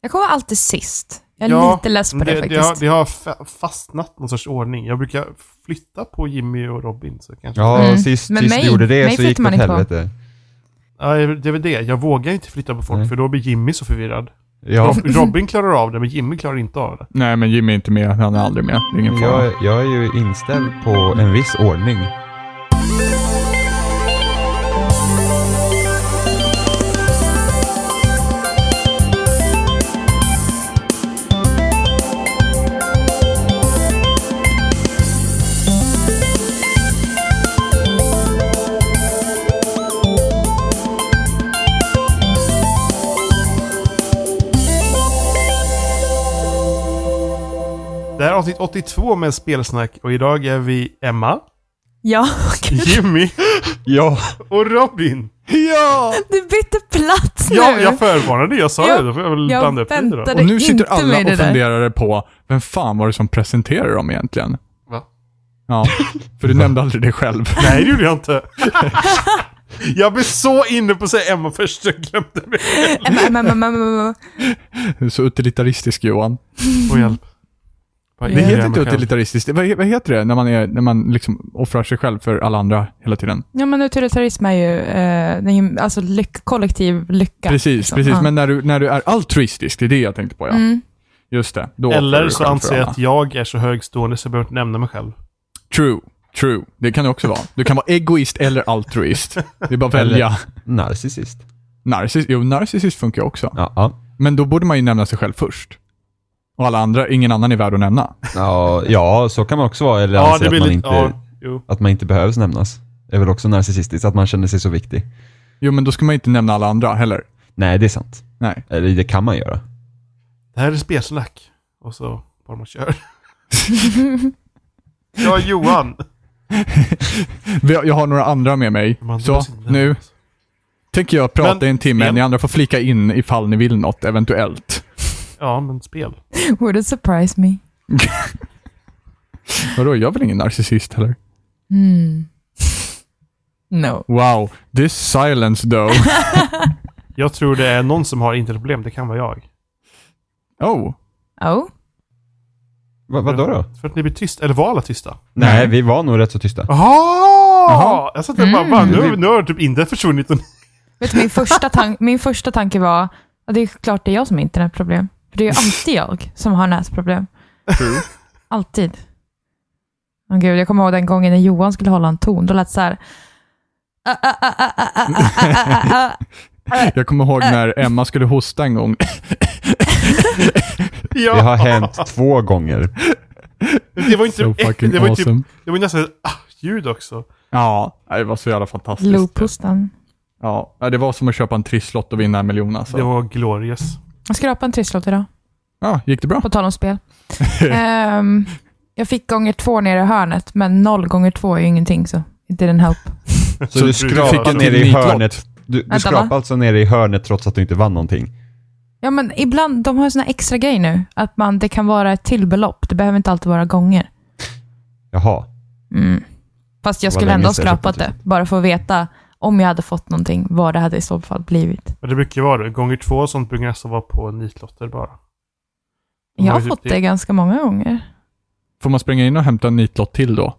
Jag kommer alltid sist. Jag är Ja, lite less på det, det, det, faktiskt. har, det har fa- fastnat någon sorts ordning. Jag brukar flytta på Jimmy och Robin. Så kanske. Ja, Mm. sist, Men sist mig- du gjorde det så gick det åt helvete. Ja, det är väl det. Jag vågar inte flytta på folk Nej. för då blir Jimmy så förvirrad. Ja, Rob, Robin klarar av det, men Jimmy klarar inte av det. Nej, men Jimmy är inte med. Han är aldrig med. Det är ingen fara. jag, jag är ju inställd på en viss ordning. Avsnitt 82 med spelsnack och idag är vi Emma, Ja, gud. Jimmy Ja, och Robin. Ja! Du bytte plats nu. Ja, jag förvarnade jag sa Jag- det. Då får jag väl jag blanda upp lite då. Och nu sitter alla det och där. funderar på, vem fan var det som presenterade dem egentligen? Va? Ja, för du nämnde aldrig det själv. Nej, det gjorde jag inte. jag blev så inne på att säga Emma först, jag glömde mig. Emma, Emma, Emma, Emma, Emma. Du är så utilitaristisk Johan. Få hjälp. Vad Det är heter inte utilitaristiskt. Vad, vad heter det när man, är, när man liksom offrar sig själv för alla andra hela tiden? Ja, men utilitarism är ju, eh, det är ju alltså lyck, kollektiv lycka. Precis, liksom. precis. Ja. Men när du, när du är altruistisk, det är det jag tänkte på ja. Mm. Just det. Då Eller så anser jag att jag är så högstående så jag behöver inte nämna mig själv. True, true. Det kan det också vara. Du kan vara egoist eller altruist. Det är bara att Eller- välja. narcissist. Narciss, jo, narcissist funkar också. Ja, ja. Men då borde man ju nämna sig själv först. Och alla andra, ingen annan är värd att nämna. Ja, ja, så kan man också vara. Eller Ja, anse det att blir man, lite... inte, Ja, jo. att man inte behövs nämnas. Det är väl också narcissistiskt, att man känner sig så viktig. Jo, men då ska man inte nämna alla andra heller. Nej, det är sant. Nej. Eller det kan man göra. Det här är spelsnack. Och så bara man kör. Jag är Johan. Vi- Jag har några andra med mig. Så, nu tänker jag prata Men, i en timme. spel. Ni andra får flika in ifall ni vill något, eventuellt. Ja, men spel. Would it surprise me? Vadå, jag är väl ingen narcissist heller? Mm. No. Wow, this silence though. Jag tror det är någon som har internetproblem. Det kan vara jag. Oh, Oh? Va, vadå då? För att ni blir tysta. Eller var alla tysta? Nej, Nej. vi var nog rätt så tysta. Jaha! Jag satt där och bara, Mm. va, nu, nu har typ inte försvunnit. Vet du, min första, tan- min första tanke var att det är klart det är jag som har internetproblem. För det är ju alltid jag som har näsproblem. True. Alltid. Oh, gud, jag kommer ihåg den gången när Johan skulle hålla en ton. Då lät det så här. Jag kommer ihåg när Emma skulle hosta en gång. Ja. Det har hänt två gånger. Det var inte, so fucking det var inte, typ, awesome. det var nästan ah, ljud också. Ja, det var så jävla fantastiskt. Loophosten. Ja, det var som att köpa en trisslott och vinna en miljon alltså. Det var glorious. Jag skrapade en trisslott idag, Ja, gick det bra? på tal om spel. Ehm, jag fick gånger två nere i hörnet, men noll gånger två är ju ingenting, så it didn't help. Så, Så du skrapade nere i hörnet. Du, du skrapade alltså nere i hörnet trots att du inte vann någonting? Ja, men ibland, de har ju såna extra grejer nu, att man, det kan vara ett till belopp. Det behöver inte alltid vara gånger. Jaha. Mm. Fast jag skulle ändå ha skrapat det, bara för att veta om jag hade fått någonting, vad det hade i så fall blivit. Men det brukar vara det. Gånger två och sånt brukar nästan vara på nitlotter bara. De Jag har ju fått typ det ganska många gånger. Får man springa in och hämta en nitlott till då?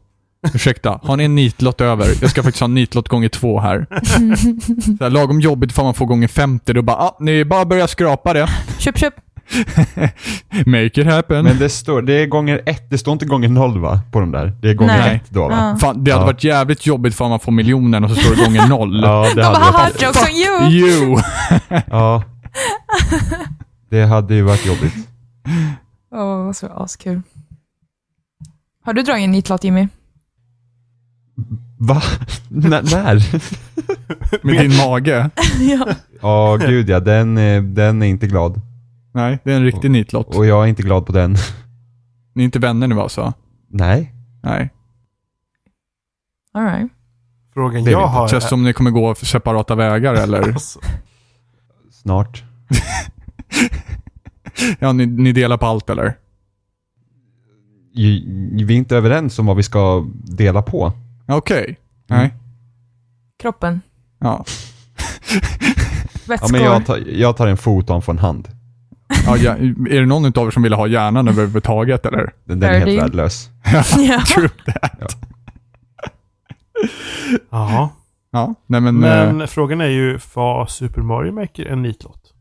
Ursäkta, har ni en nitlott över? Jag ska faktiskt ha en nitlott gånger två här. Så här lagom jobbigt får man få gånger 50, då bara, ah, ni bara börja skrapa det. köp, köp. Make it happen. Men det står, det är gånger ett, det står inte gånger noll va? På de där. Det är gånger Nej. ett då va? Ja. Fan, det hade Ja. varit jävligt jobbigt för man får miljonen och så står det gånger noll. Ja, det De hade bara, varit... jokes on you! You! Ja. Det hade ju varit jobbigt. Åh, vad så askul. Har du dragit en nitlott, Jimmy? Va? N- när? Med din mage. ja. Ja, gud ja. Den, den är inte glad. Nej, det är en riktig nitlott. Och jag är inte glad på den. Ni är inte vänner nu alltså? Nej. Nej. All right. Frågan Det är jag har Känns som ni kommer gå separata vägar eller? Alltså, Snart. Ja, ni, ni delar på allt eller? Vi är inte överens om vad vi ska dela på. Okej. Nej. Mm. Kroppen. Ja. Vätskor. Ja, men jag tar, jag tar en fot och han får en hand. Ja, ja, är det någon av er som vill ha hjärnan överhuvudtaget eller? Den, den är helt Birdie. värdelös. Ja. True that. Jaha. Ja, nej men... eh, Men frågan är ju, var Super Mario Maker en nitlott?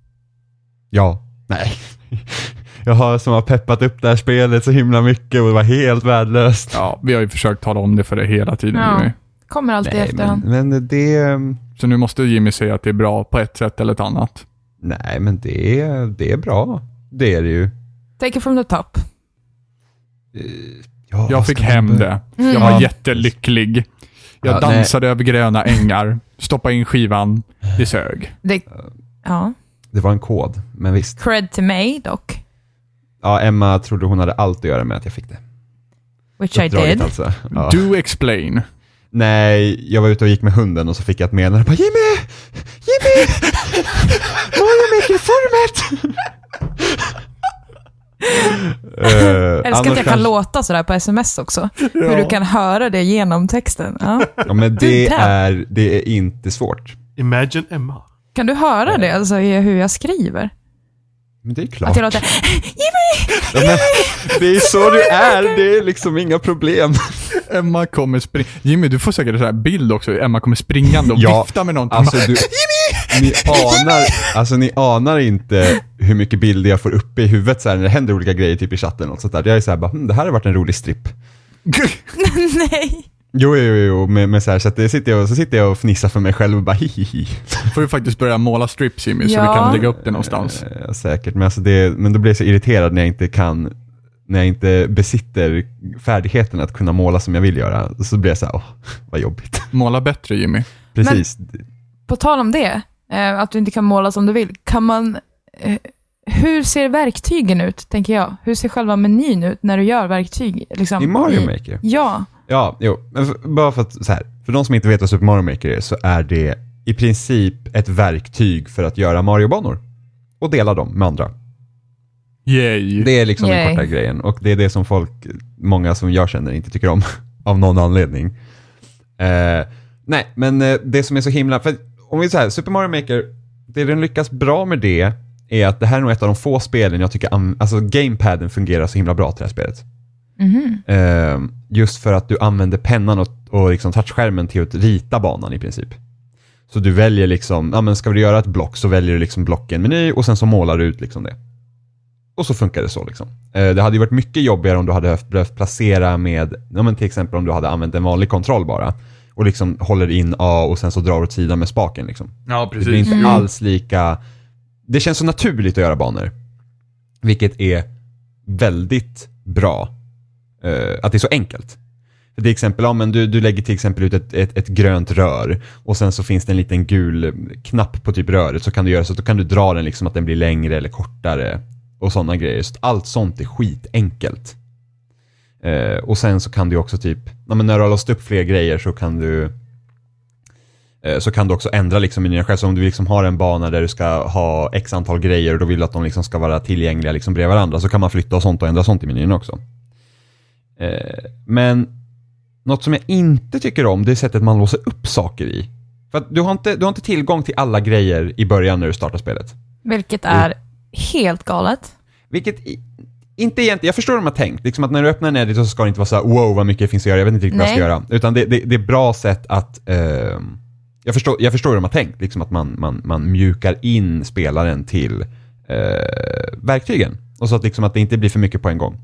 Ja. Nej. Jag har som har peppat upp det här spelet så himla mycket och det var helt värdelöst. ja, vi har ju försökt tala om det för det hela tiden. Ja. Jimmy. Kommer alltid i efterhand. men, men det... Så nu måste Jimmy säga att det är bra på ett sätt eller ett annat. Nej, men det, det är bra. Det är det ju. Take it from the top. Ja, Jag fick hem börja- det. Mm. Jag var Ja. jättelycklig. Jag Ja, nej. dansade över gröna ängar, stoppade in skivan, det sög. Det, ja. Det var en kod, men visst. Cred to mig dock. Ja, Emma trodde hon hade allt att göra med att jag fick det. Which I did. Alltså. Ja. Do explain. Nej, jag var ute och gick med hunden och så fick jag ett meddelande. Jimmy! Mario Maker format! uh, Jag älskar att jag kan låta sådär på sms också. Hur du kan höra det genom texten. Ja. Ja, men det är, det är inte svårt. Imagine Emma. Kan du höra det alltså i hur jag skriver? Men det är klart. Att jag låter! Ja, men, det är så du är, det är liksom inga problem. Emma kommer springa. Jimmy, du får säkert en bild också. Emma kommer springande och Ja, viftar med någonting. Alltså, du, ni, anar, alltså, ni anar inte hur mycket bilder jag får uppe i huvudet så här, när det händer olika grejer typ i chatten och sånt där. Jag är så här, bara, hm, det här har varit en rolig stripp. Nej. Jo, jo, jo, men, men så, här, så, att det sitter jag, så sitter jag och fnissar för mig själv och bara hihihi. får du faktiskt börja måla strips Jimmy, så Ja. vi kan lägga upp det någonstans. Eh, säkert, men, alltså det, men då blir jag så irriterad när jag inte kan, när jag inte besitter färdigheten att kunna måla som jag vill göra. Så blir jag så här, åh, vad jobbigt. Måla bättre Jimmy. Precis. På tal om det, att du inte kan måla som du vill. Kan man... Eh, hur ser verktygen ut, tänker jag? Hur ser själva menyn ut när du gör verktyg? Liksom, I Mario Maker? Ja. Ja, jo. Men för, bara för att så här, för de som inte vet vad Super Mario Maker är så är det i princip ett verktyg för att göra Mario-banor. Och dela dem med andra. Yay. Det är liksom den Yay. korta grejen och det är det som folk, många som jag känner inte tycker om av någon anledning. Eh, nej, men eh, det som är så himla, för om vi säger Super Mario Maker, det den lyckas bra med det är att det här är nog ett av de få spelen jag tycker, alltså gamepaden fungerar så himla bra till det här spelet. Mhm. Eh, just för att du använder pennan och, och liksom touchskärmen till att rita banan i princip. Så du väljer liksom, ja men ska du göra ett block så väljer du liksom block i en meny och sen så målar du ut liksom det. Och så funkar det så liksom. Eh, det hade ju varit mycket jobbigare om du hade behövt- behövt placera med, ja men till exempel om du hade använt en vanlig kontroll bara. Och liksom håller in A och sen så drar åt sidan med spaken liksom. Ja, Det blir inte Mm. alls lika... Det känns så naturligt att göra banor. Vilket är väldigt bra. Eh, att det är så enkelt. För till exempel, ja, men du, du lägger till exempel ut ett, ett, ett grönt rör och sen så finns det en liten gul knapp på typ röret så kan du göra så att då kan du dra den liksom att den blir längre eller kortare och sådana grejer. Så allt sånt är skitenkelt. Eh, och sen så kan du också typ, ja, när du har låst upp fler grejer så kan du eh, så kan du också ändra liksom menyn själv. Så om du liksom har en bana där du ska ha x antal grejer och då vill du att de liksom ska vara tillgängliga liksom bredvid varandra så kan man flytta och sånt och ändra sånt i menyn också. Eh, men något som jag inte tycker om det är sättet man låser upp saker i. För du har, inte, du har inte tillgång till alla grejer i början när du startar spelet. Vilket är helt galet. Vilket inte egentligen, jag förstår hur de har tänkt. Liksom att när du öppnar en edit så ska det inte vara så här, wow vad mycket det finns att göra, jag vet inte riktigt vad jag ska Nej. göra. Utan det, det, det är bra sätt att, ehm, jag, förstår, jag förstår hur de har tänkt, liksom att man, man, man mjukar in spelaren till eh, verktygen. Och så att, liksom att det inte blir för mycket på en gång.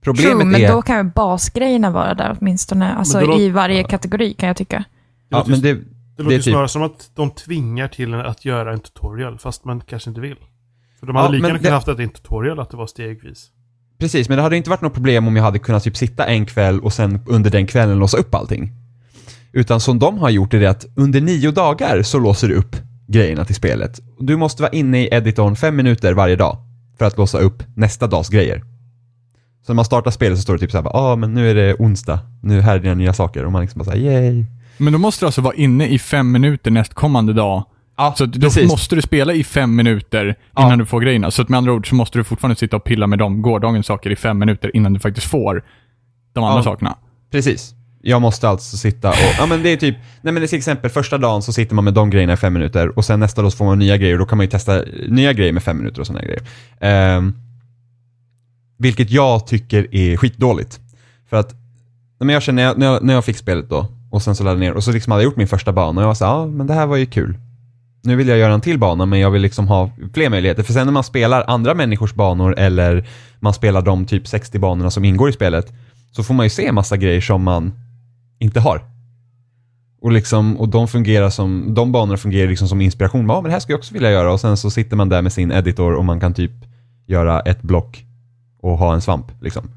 Problemet True, men är... då kan ju basgrejerna vara där åtminstone. Alltså låter- i varje kategori kan jag tycka. Det ja, låter, men det, det det låter typ- snarare som att de tvingar till en att göra en tutorial, fast man kanske inte vill. För de Ja, hade lika men gärna kunnat haft att det är en tutorial, att det var stegvis. Precis, men det hade inte varit något problem om jag hade kunnat typ sitta en kväll och sen under den kvällen låsa upp allting. Utan som de har gjort är det att under nio dagar så låser du upp grejerna till spelet. Du måste vara inne i editorn fem minuter varje dag för att låsa upp nästa dags grejer. Så när man startar spelet så står det typ såhär, ja ah, men nu är det onsdag, nu här är dina nya saker och man liksom bara såhär, yay. Men då måste du alltså vara inne i fem minuter nästkommande dag. Ja, Så då precis. måste du spela i fem minuter Ja. innan du får grejerna. Så att med andra ord så måste du fortfarande sitta och pilla med de gårdagens saker i fem minuter innan du faktiskt får de andra Ja. sakerna. Precis. Jag måste alltså sitta och, ja men det är typ, nej men det är till exempel första dagen så sitter man med de grejerna i fem minuter och sen nästa dag så får man nya grejer och då kan man ju testa nya grejer med fem minuter och sådana grejer. Ehm, vilket jag tycker är skitdåligt. För att, nej men jag känner, när jag, när jag, fick spelet då och sen så laddade ner och så liksom hade jag gjort min första bana och jag var så ja men det här var ju kul. Nu vill jag göra en till bana men jag vill liksom ha fler möjligheter. För sen när man spelar andra människors banor eller man spelar de typ 60 banorna som ingår i spelet så får man ju se massa grejer som man inte har. Och, liksom, och de, fungerar som, de banorna fungerar liksom som inspiration. Ja, men det här skulle jag också vilja göra. Och sen så sitter man där med sin editor och man kan typ göra ett block och ha en svamp. Liksom.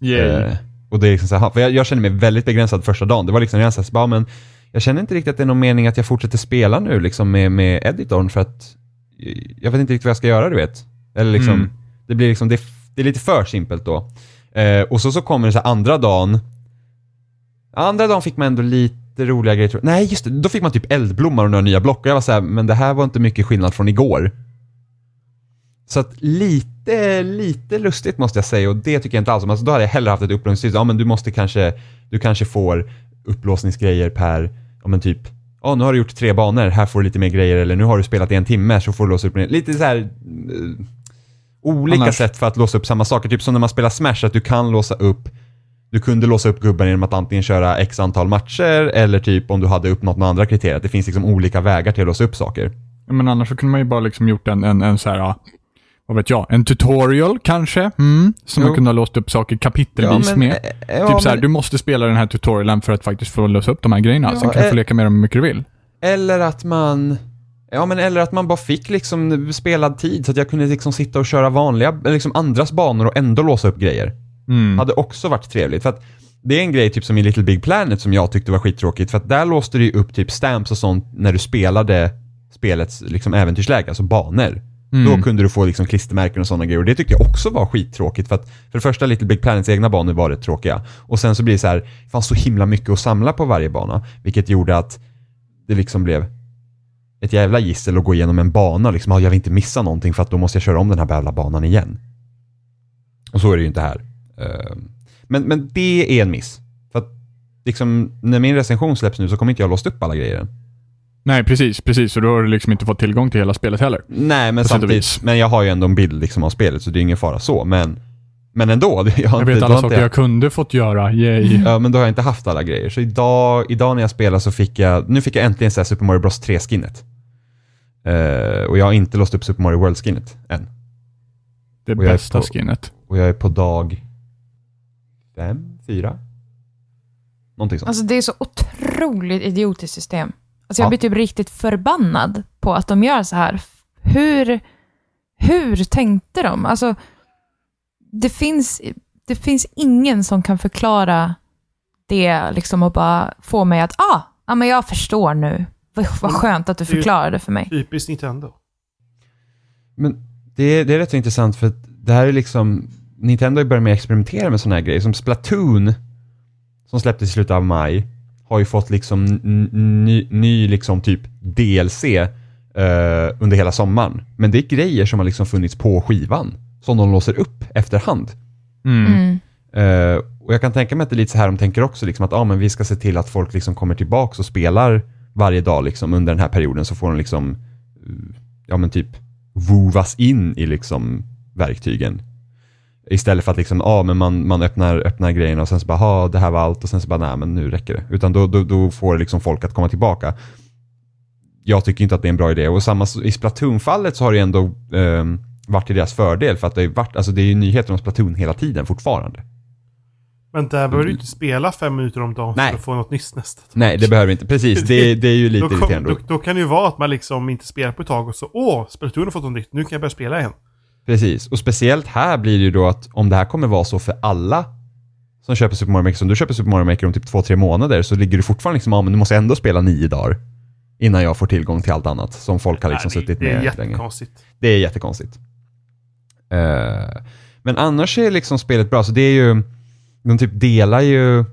Yay. Eh, och det är liksom så här, för jag, jag känner mig väldigt begränsad första dagen. Det var liksom redan så här, bara, men jag känner inte riktigt att det är någon mening att jag fortsätter spela nu liksom med, med editorn för att jag vet inte riktigt vad jag ska göra, du vet. Eller liksom, Mm. det blir liksom, det, det är lite för simpelt då. Eh, och så, så kommer det så här andra dagen. Andra dagen fick man ändå lite roliga grejer. Nej, just det. Då fick man typ eldblommor och några nya block. Och jag var så här, men det här var inte mycket skillnad från igår. Så att lite, lite lustigt måste jag säga och det tycker jag inte alls om. Alltså, då hade jag hellre haft ett upplåsningssystem. Ja, men du måste kanske, du kanske får upplåsningsgrejer per, ja men typ, ja nu har du gjort tre banor, här får du lite mer grejer eller nu har du spelat i en timme så får du låsa upp mer. Lite så här eh, olika Annars- sätt för att låsa upp samma saker. Typ som när man spelar Smash, att du kan låsa upp du kunde låsa upp gubben genom att antingen köra x antal matcher eller typ om du hade uppnått några andra kriterier. Det finns liksom olika vägar till att låsa upp saker. Men annars så kunde man ju bara liksom gjort en, en, en så här, ja, vad vet jag, en tutorial kanske, mm, som Jo. man kunde ha låst upp saker kapitelvis med. eh, ja, typ så här, men- du måste spela den här tutorialen för att faktiskt få låsa upp de här grejerna. Ja, Sen kan du eh, få leka med dem hur mycket du vill. Eller att man Ja men eller att man bara fick liksom spelad tid så att jag kunde liksom sitta och köra vanliga, liksom andras banor och ändå låsa upp grejer. Mm. Hade också varit trevligt för att det är en grej typ som i Little Big Planet som jag tyckte var skittråkigt för att där låste du ju upp typ stamps och sånt när du spelade spelets liksom äventyrsläge, alltså banor. Mm. Då kunde du få liksom klistermärken och sådana grejer och det tyckte jag också var skittråkigt för att för det första Little Big Planets egna banor var rätt tråkiga och sen så blir det så här, det fanns så himla mycket att samla på varje bana vilket gjorde att det liksom blev ett jävla gissel att gå igenom en bana liksom, ah, jag vill inte missa någonting för att då måste jag köra om den här jävla banan igen. Och så är det ju inte här. Eh, Men, men det är en miss. För att liksom, när min recension släpps nu så kommer inte jag låst upp alla grejer. Nej, precis, precis. Och då har du liksom inte fått tillgång till hela spelet heller. Nej, men samtidigt, men jag har ju ändå en bild liksom av spelet så det är ingen fara så, men men ändå. Jag, har Jag inte, vet då alla saker inte, jag kunde fått göra, yay. Ja, men då har jag inte haft alla grejer. Så idag, idag när jag spelar så fick jag, nu fick jag äntligen se Super Mario Bros 3-skinnet. Eh, och jag har inte låst upp Super Mario World-skinnet än. Det jag bästa på- skinnet. Och jag är på dag fem, fyra? Någonting sånt. Alltså det är så otroligt idiotiskt system. Alltså jag Ja. blir typ riktigt förbannad på att de gör så här. Hur, hur tänkte de? Alltså, det finns, det finns ingen som kan förklara det liksom och bara få mig att, ah, ja men jag förstår nu. Vad, vad skönt att du är förklarade för mig. Typiskt Nintendo. Men det, det är rätt så intressant för det här är liksom, Nintendo har börjat med att experimentera med sådana här grejer. Som Splatoon, som släpptes i slutet av maj, har ju fått liksom ny, ny liksom typ DLC eh, under hela sommaren. Men det är grejer som har liksom funnits på skivan, som de låser upp efterhand. Mm. Mm. Eh, och jag kan tänka mig att det är lite så här de tänker också, liksom att ah, men vi ska se till att folk liksom kommer tillbaka och spelar varje dag liksom, under den här perioden så får de liksom, ja men typ, vovas in i liksom verktygen. Istället för att liksom, ah, men man, man öppnar, öppnar grejerna och sen så bara, ah, det här var allt och sen så bara, nej men nu räcker det. Utan då, då, då får liksom folk att komma tillbaka. Jag tycker inte att det är en bra idé och samma i Splatoon-fallet så har det ändå ehm, varit till deras fördel för att det är, varit, alltså det är ju nyheter om Splatoon hela tiden fortfarande. Men där behöver du inte spela fem minuter om dagen Nej. för att få något nyss nästa dag. Nej, det behöver vi inte. Precis, det, det är ju lite då, irriterande. då, då kan det ju vara att man liksom inte spelar på ett tag och så åh, Splatoon har fått något nytt, nu kan jag börja spela igen. Precis, och speciellt här blir det ju då att om det här kommer vara så för alla som köper Super Mario Maker, som du köper Super Mario Maker om typ två, tre månader, så ligger du fortfarande liksom, ja men du måste ändå spela nio dagar innan jag får tillgång till allt annat som folk har liksom Nej, suttit det, det är med länge. jättekonstigt. Det är jättekonstigt. Eh, men annars är liksom spelet bra, så det är ju, de typ delar ju,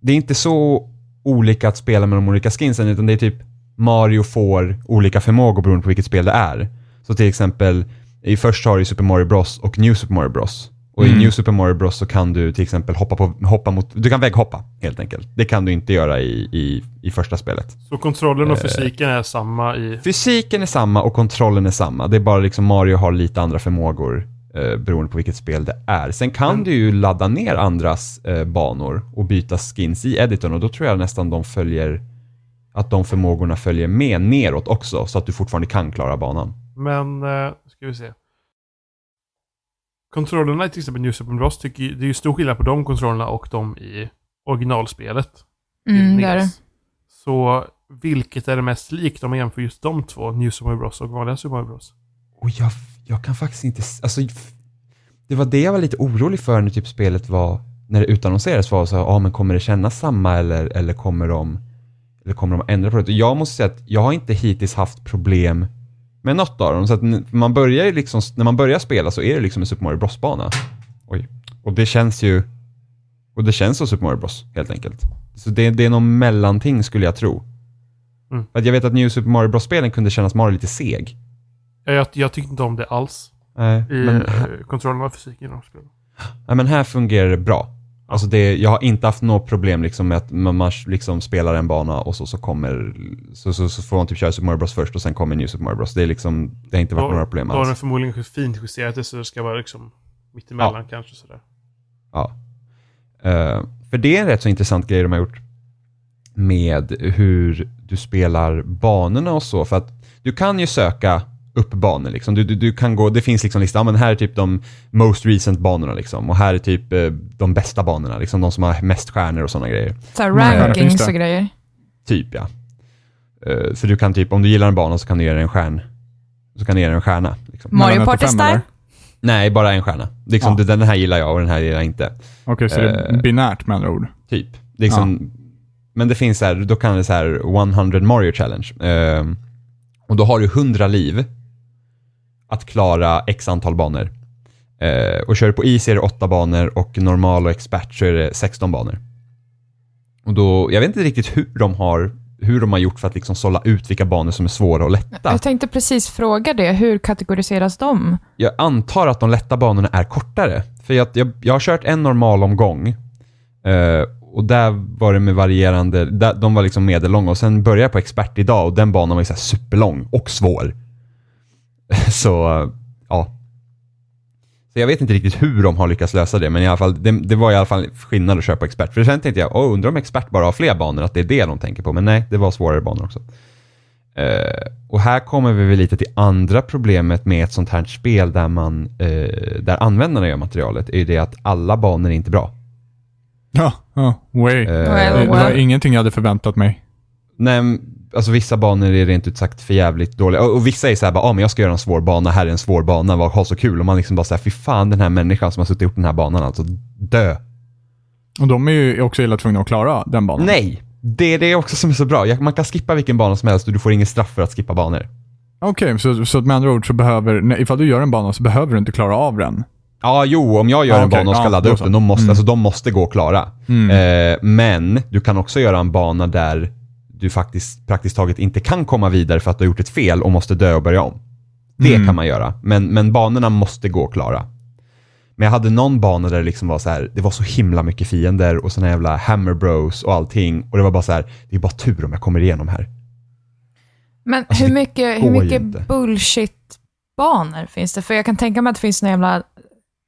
det är inte så olika att spela med de olika skinsen, utan det är typ Mario får olika förmågor beroende på vilket spel det är. Så till exempel, i först har du Super Mario Bros och New Super Mario Bros. Och i Mm. New Super Mario Bros så kan du till exempel hoppa, på, hoppa mot, du kan vägghoppa helt enkelt. Det kan du inte göra i, i, i första spelet. Så kontrollen och Eh. fysiken är samma i... Fysiken är samma och kontrollen är samma. Det är bara liksom Mario har lite andra förmågor eh, beroende på vilket spel det är. Sen kan Men- du ju ladda ner andras eh, banor och byta skins i editorn och då tror jag nästan de följer att de förmågorna följer med neråt också så att du fortfarande kan klara banan. Men, eh, ska vi se. Kontrollerna i till exempel New Super Bros. Tycker, ju- det är ju stor skillnad på de kontrollerna och de i originalspelet. Mm, det är det. Så vilket är det mest likt om man jämför just de två, New Super Mario Bros och vanliga Super Mario Bros? Och jag, jag kan faktiskt inte, alltså det var det jag var lite orolig för när typ spelet var, när det utannonserades var så, ja ah, men kommer det kännas samma eller, eller kommer de, eller kommer de ändra på det? Och Jag måste säga att jag har inte hittills haft problem med något av dem. Så att man börjar liksom, när man börjar spela så är det liksom en Super Mario Bros-bana. Oj. Och det känns ju, och det känns som Super Mario Bros, helt enkelt. Så det, det är någon mellanting skulle jag tro. Mm. För att jag vet att New Super Mario Bros-spelen kunde kännas Mario lite seg. Ja, Jag, jag tyckte inte om det alls. Nej, I men eh, kontrollerna och fysiken i de spelen. Ja, men här fungerar det bra. Alltså det, jag har inte haft något problem liksom med att man liksom spelar en bana och så, så kommer, så, så, så får man typ köra Super Mario Bros först och sen kommer New Super Mario Bros. Det, är liksom, det har inte varit Då, några problem då har den alls. förmodligen fint justerat det så det ska vara liksom mittemellan kanske sådär. Ja. Eh, för det är en rätt så intressant grej de har gjort med hur du spelar banorna och så. För att du kan ju söka upp banor liksom. Du, du, du kan gå, det finns liksom listan, ja, men här är typ de most recent banorna liksom. Och här är typ eh, de bästa banorna, liksom de som har mest stjärnor och sådana grejer. Så här rankings och grejer. Typ ja. Eh, så du kan typ, om du gillar en bana så kan du ge den en stjärn. Så kan du ge den en stjärna. Liksom. Mario Party eller? Nej, bara en stjärna. Liksom, Ja. Den här gillar jag och den här gillar jag inte. Okej, så det är Eh. binärt med andra ord. Typ. Liksom, Men det finns så här, då kan det så här 100 Mario Challenge. Ehm, och då har du 100 liv att klara x antal banor. Eh, och kör du på Easy är det 8 banor och normal och expert så är det 16 banor. Och då, jag vet inte riktigt hur de har, hur de har gjort för att liksom sålla ut vilka banor som är svåra och lätta. Jag tänkte precis fråga det. Hur kategoriseras de? Jag antar att de lätta banorna är kortare. För jag, jag, jag har kört en normal omgång. eh, och där var det med varierande, där, de var liksom medellånga. Och sen började jag på expert idag och den banan var ju så superlång och svår. så, ja. Så jag vet inte riktigt hur de har lyckats lösa det, men i alla fall, det, det var i alla fall skillnad att köpa expert. För sen tänkte jag, oh, undrar om expert bara har fler banor, att det är det de tänker på. Men nej, det var svårare banor också. Eh, och här kommer vi väl lite till andra problemet med ett sånt här spel där man, eh, där användarna gör materialet, är ju det att alla banor är inte bra. Ja, ja, way. Eh, Well, det, det var well. ingenting jag hade förväntat mig. Nej, men, alltså vissa banor är rent ut sagt för jävligt dåliga. Och, och vissa är såhär bara, ah, men jag ska göra en svår bana, här är en svår bana, vad ha så kul. Och man liksom bara säger, fy fan den här människan som har suttit och gjort den här banan, alltså dö. Och de är ju också illa tvungna att klara den banan. Nej! Det är det också som är så bra. Man kan skippa vilken bana som helst och du får ingen straff för att skippa banor. Okej, så, så att med andra ord så behöver, nej, ifall du gör en bana så behöver du inte klara av den. Ja, jo, om jag gör Ja, en okej. bana och ska Ja, ladda upp så. den, de måste, Mm. alltså, de måste gå och klara. Mm. Eh, men du kan också göra en bana där du faktiskt praktiskt taget inte kan komma vidare för att du har gjort ett fel och måste dö och börja om. Det Mm. kan man göra, men, men banorna måste gå att klara. Men jag hade någon bana där det liksom var så här, det var så himla mycket fiender och såna jävla hammer bros och allting. Och det var bara så här, det är bara tur om jag kommer igenom här. Men Alltså, hur mycket, hur mycket bullshit-banor finns det? För jag kan tänka mig att det finns några jävla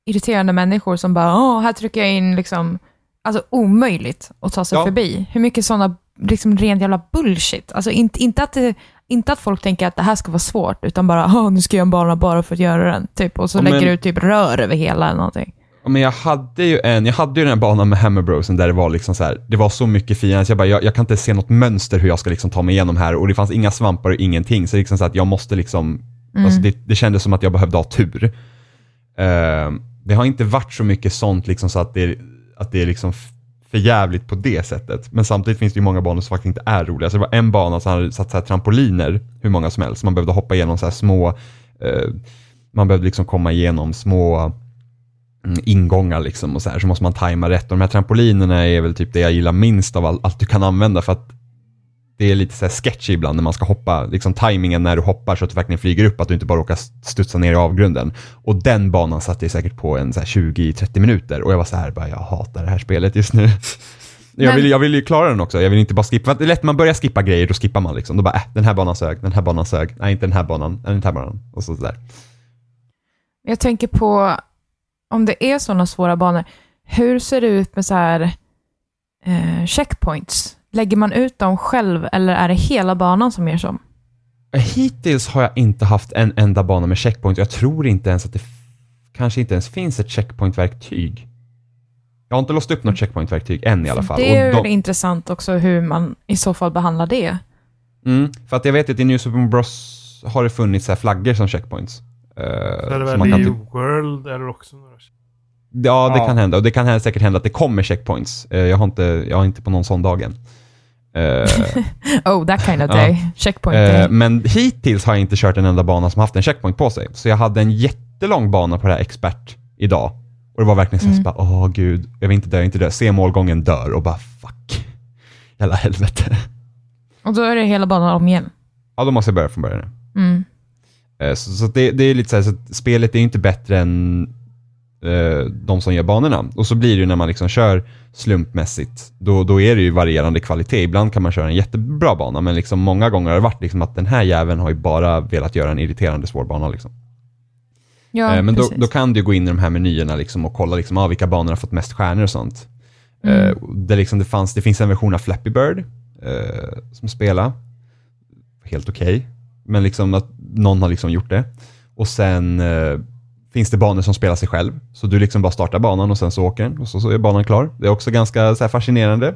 irriterande människor som bara, åh, här trycker jag in liksom, alltså omöjligt att ta sig Ja. förbi. Hur mycket sådana, liksom ren jävla bullshit? Alltså inte, inte, att det, inte att folk tänker att det här ska vara svårt, utan bara, nu ska jag göra en bana bara för att göra den, typ. Och så Ja, lägger du typ rör över hela eller någonting. Ja, Men jag hade ju en, jag hade ju den här banan med Hammer Brosen där det var liksom så här, det var så mycket fiender så jag bara, jag, jag kan inte se något mönster hur jag ska liksom ta mig igenom här och det fanns inga svampar och ingenting så liksom så att jag måste liksom, alltså det, det kändes som att jag behövde ha tur. Eh, det har inte varit så mycket sånt liksom så att det, att det är liksom för jävligt på det sättet. Men samtidigt finns det ju många banor som faktiskt inte är roliga. Så det var en bana som hade satt så här trampoliner, hur många som helst. Man behövde hoppa igenom så här små, eh, man behövde liksom komma igenom små mm, ingångar liksom och så här, så måste man tajma rätt. Och de här trampolinerna är väl typ det jag gillar minst av all, allt du kan använda för att det är lite så här sketchy ibland när man ska hoppa, liksom tajmingen när du hoppar så att du verkligen flyger upp, att du inte bara råkar studsa ner i avgrunden. Och den banan satt jag säkert på en så här 20-30 minuter och jag var så här, bara, jag hatar det här spelet just nu. Jag vill, jag vill ju klara den också, jag vill inte bara skippa. Det är lätt man börjar skippa grejer, då skippar man liksom. Då bara, äh, den här banan sög, den här banan sög, nej inte den här banan, nej, den här banan. Och så där. Jag tänker på, om det är sådana svåra banor, hur ser det ut med så här eh, checkpoints? Lägger man ut dem själv eller är det hela banan som gör som? Hittills har jag inte haft en enda bana med checkpoint. Jag tror inte ens att det kanske inte ens finns ett checkpoint-verktyg. Jag har inte låst upp något checkpoint-verktyg än i alla fall. Det är de- intressant också hur man i så fall behandlar det. mm, för att jag vet att i New Super Mario Bros har det funnits så här flaggor som checkpoints. Eh, Det väl man i kan typ, World eller också några. ja, det Ja. kan hända. Och det kan säkert hända att det kommer checkpoints. Eh, jag, har inte, jag har inte på någon sån dag än. Eh, Oh, that kind of Ja. day. Checkpoint Eh, day. men hittills har jag inte kört en enda bana som haft en checkpoint på sig. Så jag hade en jättelång bana på det här expert idag. Och det var verkligen så Mm. bara, åh gud, jag vill inte dö, jag vill inte dö. Se målgången dör och bara fuck. Jävla helvete. Och då är det hela banan om igen. Ja, då måste jag börja från början. Mm. Eh, Så, så det, det är lite så här, så att spelet är inte bättre än de som gör banorna. Och så blir det ju när man liksom kör slumpmässigt, då, då är det ju varierande kvalitet. Ibland kan man köra en jättebra bana, men liksom många gånger har det varit liksom att den här jäveln har ju bara velat göra en irriterande svår bana. Liksom. Ja, Eh, men då, då kan du gå in i de här menyerna liksom och kolla liksom, ah, vilka banor har fått mest stjärnor och sånt. Mm. Eh, det, liksom, det, fanns, det finns en version av Flappy Bird eh, som spelar. Helt okej. Men liksom att någon har liksom gjort det. Och sen eh, finns det banor som spelar sig själv. Så du liksom bara startar banan och sen så åker den och så, så är banan klar. Det är också ganska så här, fascinerande.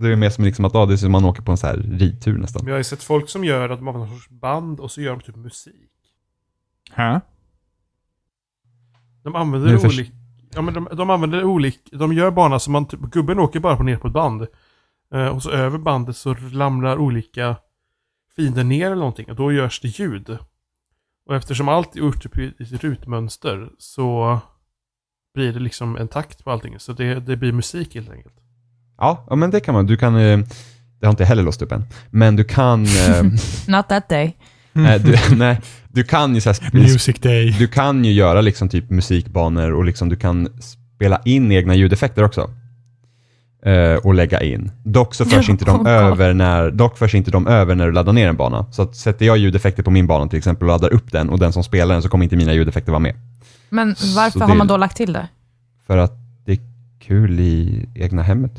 Det är mer som liksom att ah, det är som man åker på en så här ridtur nästan. Men jag har ju sett folk som gör att de har någon sorts band och så gör de typ musik. Hä? De använder Nu förs- olika... Ja men de, de använder olika... De gör banan som man... Typ, gubben åker bara på ner på ett band. Eh, och så över bandet så ramlar olika fiender ner eller någonting. Och då görs det ljud. Och eftersom allt är gjort typ i ett rutmönster så blir det liksom en takt på allting. Så det, det blir musik helt enkelt. Ja, ja, men det kan man. Du kan... Eh, det har inte heller låst upp än. Men du kan... Eh, Not that day. nej, du, nej, du kan ju så här, Music Day. Du kan ju göra liksom typ musikbanor och liksom du kan spela in egna ljudeffekter också. Eh, och lägga in. Dock så förs inte de över när, dock förs inte de över när du laddar ner en bana. Så att sätter jag ljudeffekter på min bana till exempel och laddar upp den och den som spelar den så kommer inte mina ljudeffekter vara med. Men varför Så har det- man då lagt till det? För att det är kul i egna hemmet.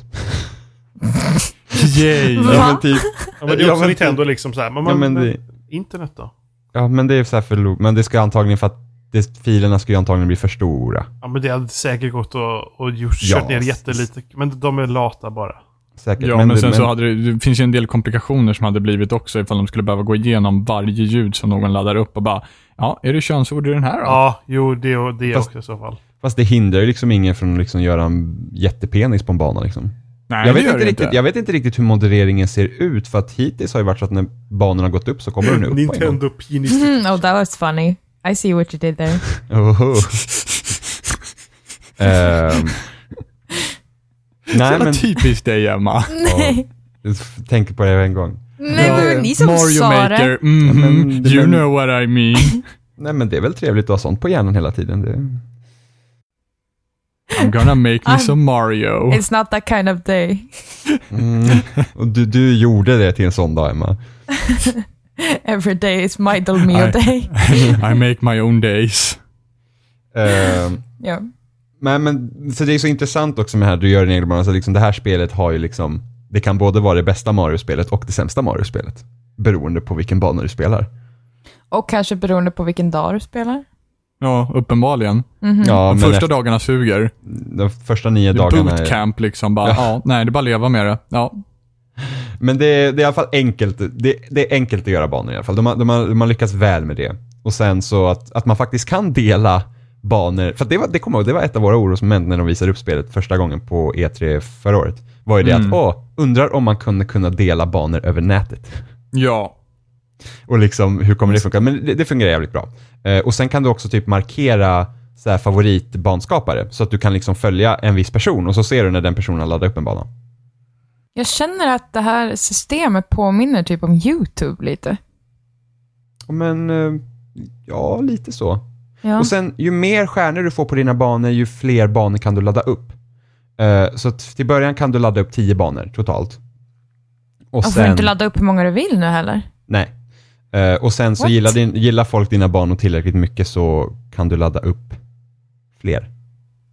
Yay! Ja men typ, Ja men det är Ja, också men- Nintendo liksom så här. Men, ja, man, men, men det, internet då? ja men det är så här för lo- men det ska antagligen för att det, filerna ska ju antagligen bli för stora. Ja men det hade säkert gått och, och gjort, Ja, kört ner jättelite. Men de är lata bara. Säkert. Ja, men, det- sen så hade det, det finns ju en del komplikationer som hade blivit också ifall de skulle behöva gå igenom varje ljud som någon laddar upp och bara, ja, är det könsord i den här då? Ja, jo det, det Fast- också i så fall. Fast det hindrar ju liksom ingen från att liksom göra en jättepenis på en bana liksom. Nej, jag, vet inte riktigt, inte. jag vet inte riktigt hur modereringen ser ut, för att hittills har det varit så att när banorna gått upp så kommer den upp. Nintendo penis. oh, that was funny. I see what you did there. Oho. Ehm. Nej men, typiskt dig, Emma. Nej, ja, tänk på det en gång. Nej det var ni som Mario sa det. Maker, mhm, men you men- know what I mean. Nej men det är väl trevligt att ha sånt på hjärnan hela tiden. Det... I'm gonna make me I'm- some Mario. It's not that kind of day. Mm. Och du, du gjorde det till en sån dag Emma. Every day is my Dolmio day. I make my own days. Ehm, Ja. Men, men, så det är så intressant också med det här, du gör din egen så liksom det här spelet har ju liksom, det kan både vara det bästa Mario-spelet och det sämsta Mario-spelet. Beroende på vilken bana du spelar. Och kanske beroende på vilken dag du spelar. Ja, uppenbarligen. Mhm. Ja, De första efter, dagarna suger. de första nio Det är dagarna är, bootcamp liksom. Bara, Ja. ja. nej, det är bara att leva med det. Ja. Men det är, det är i alla fall enkelt, det, det är enkelt att göra banor i alla fall. De har, de har, de har lyckats väl med det. Och sen så att, att man faktiskt kan dela banor, för det, var, det kommer jag ihåg, det var ett av våra orosmoment när de visade upp spelet första gången på E3 förra året. Var ju det Mm. att, åh, undrar om man kunde kunna dela banor över nätet. Ja. Och liksom, hur kommer det funka? Men det, det fungerar jävligt bra. Eh, och sen kan du också typ markera så här, favoritbanskapare, så att du kan liksom följa en viss person och så ser du när den personen laddar upp en bana. Jag känner att det här systemet påminner typ om YouTube lite. Men, eh, ja, lite så. Ja. Och sen, ju mer stjärnor du får på dina banor, ju fler banor kan du ladda upp. Eh, så till början kan du ladda upp 10 banor totalt. Och Och får du inte ladda upp hur många du vill nu heller? Nej. Eh, och sen så What? gillar, din, gillar folk dina banor tillräckligt mycket så kan du ladda upp fler.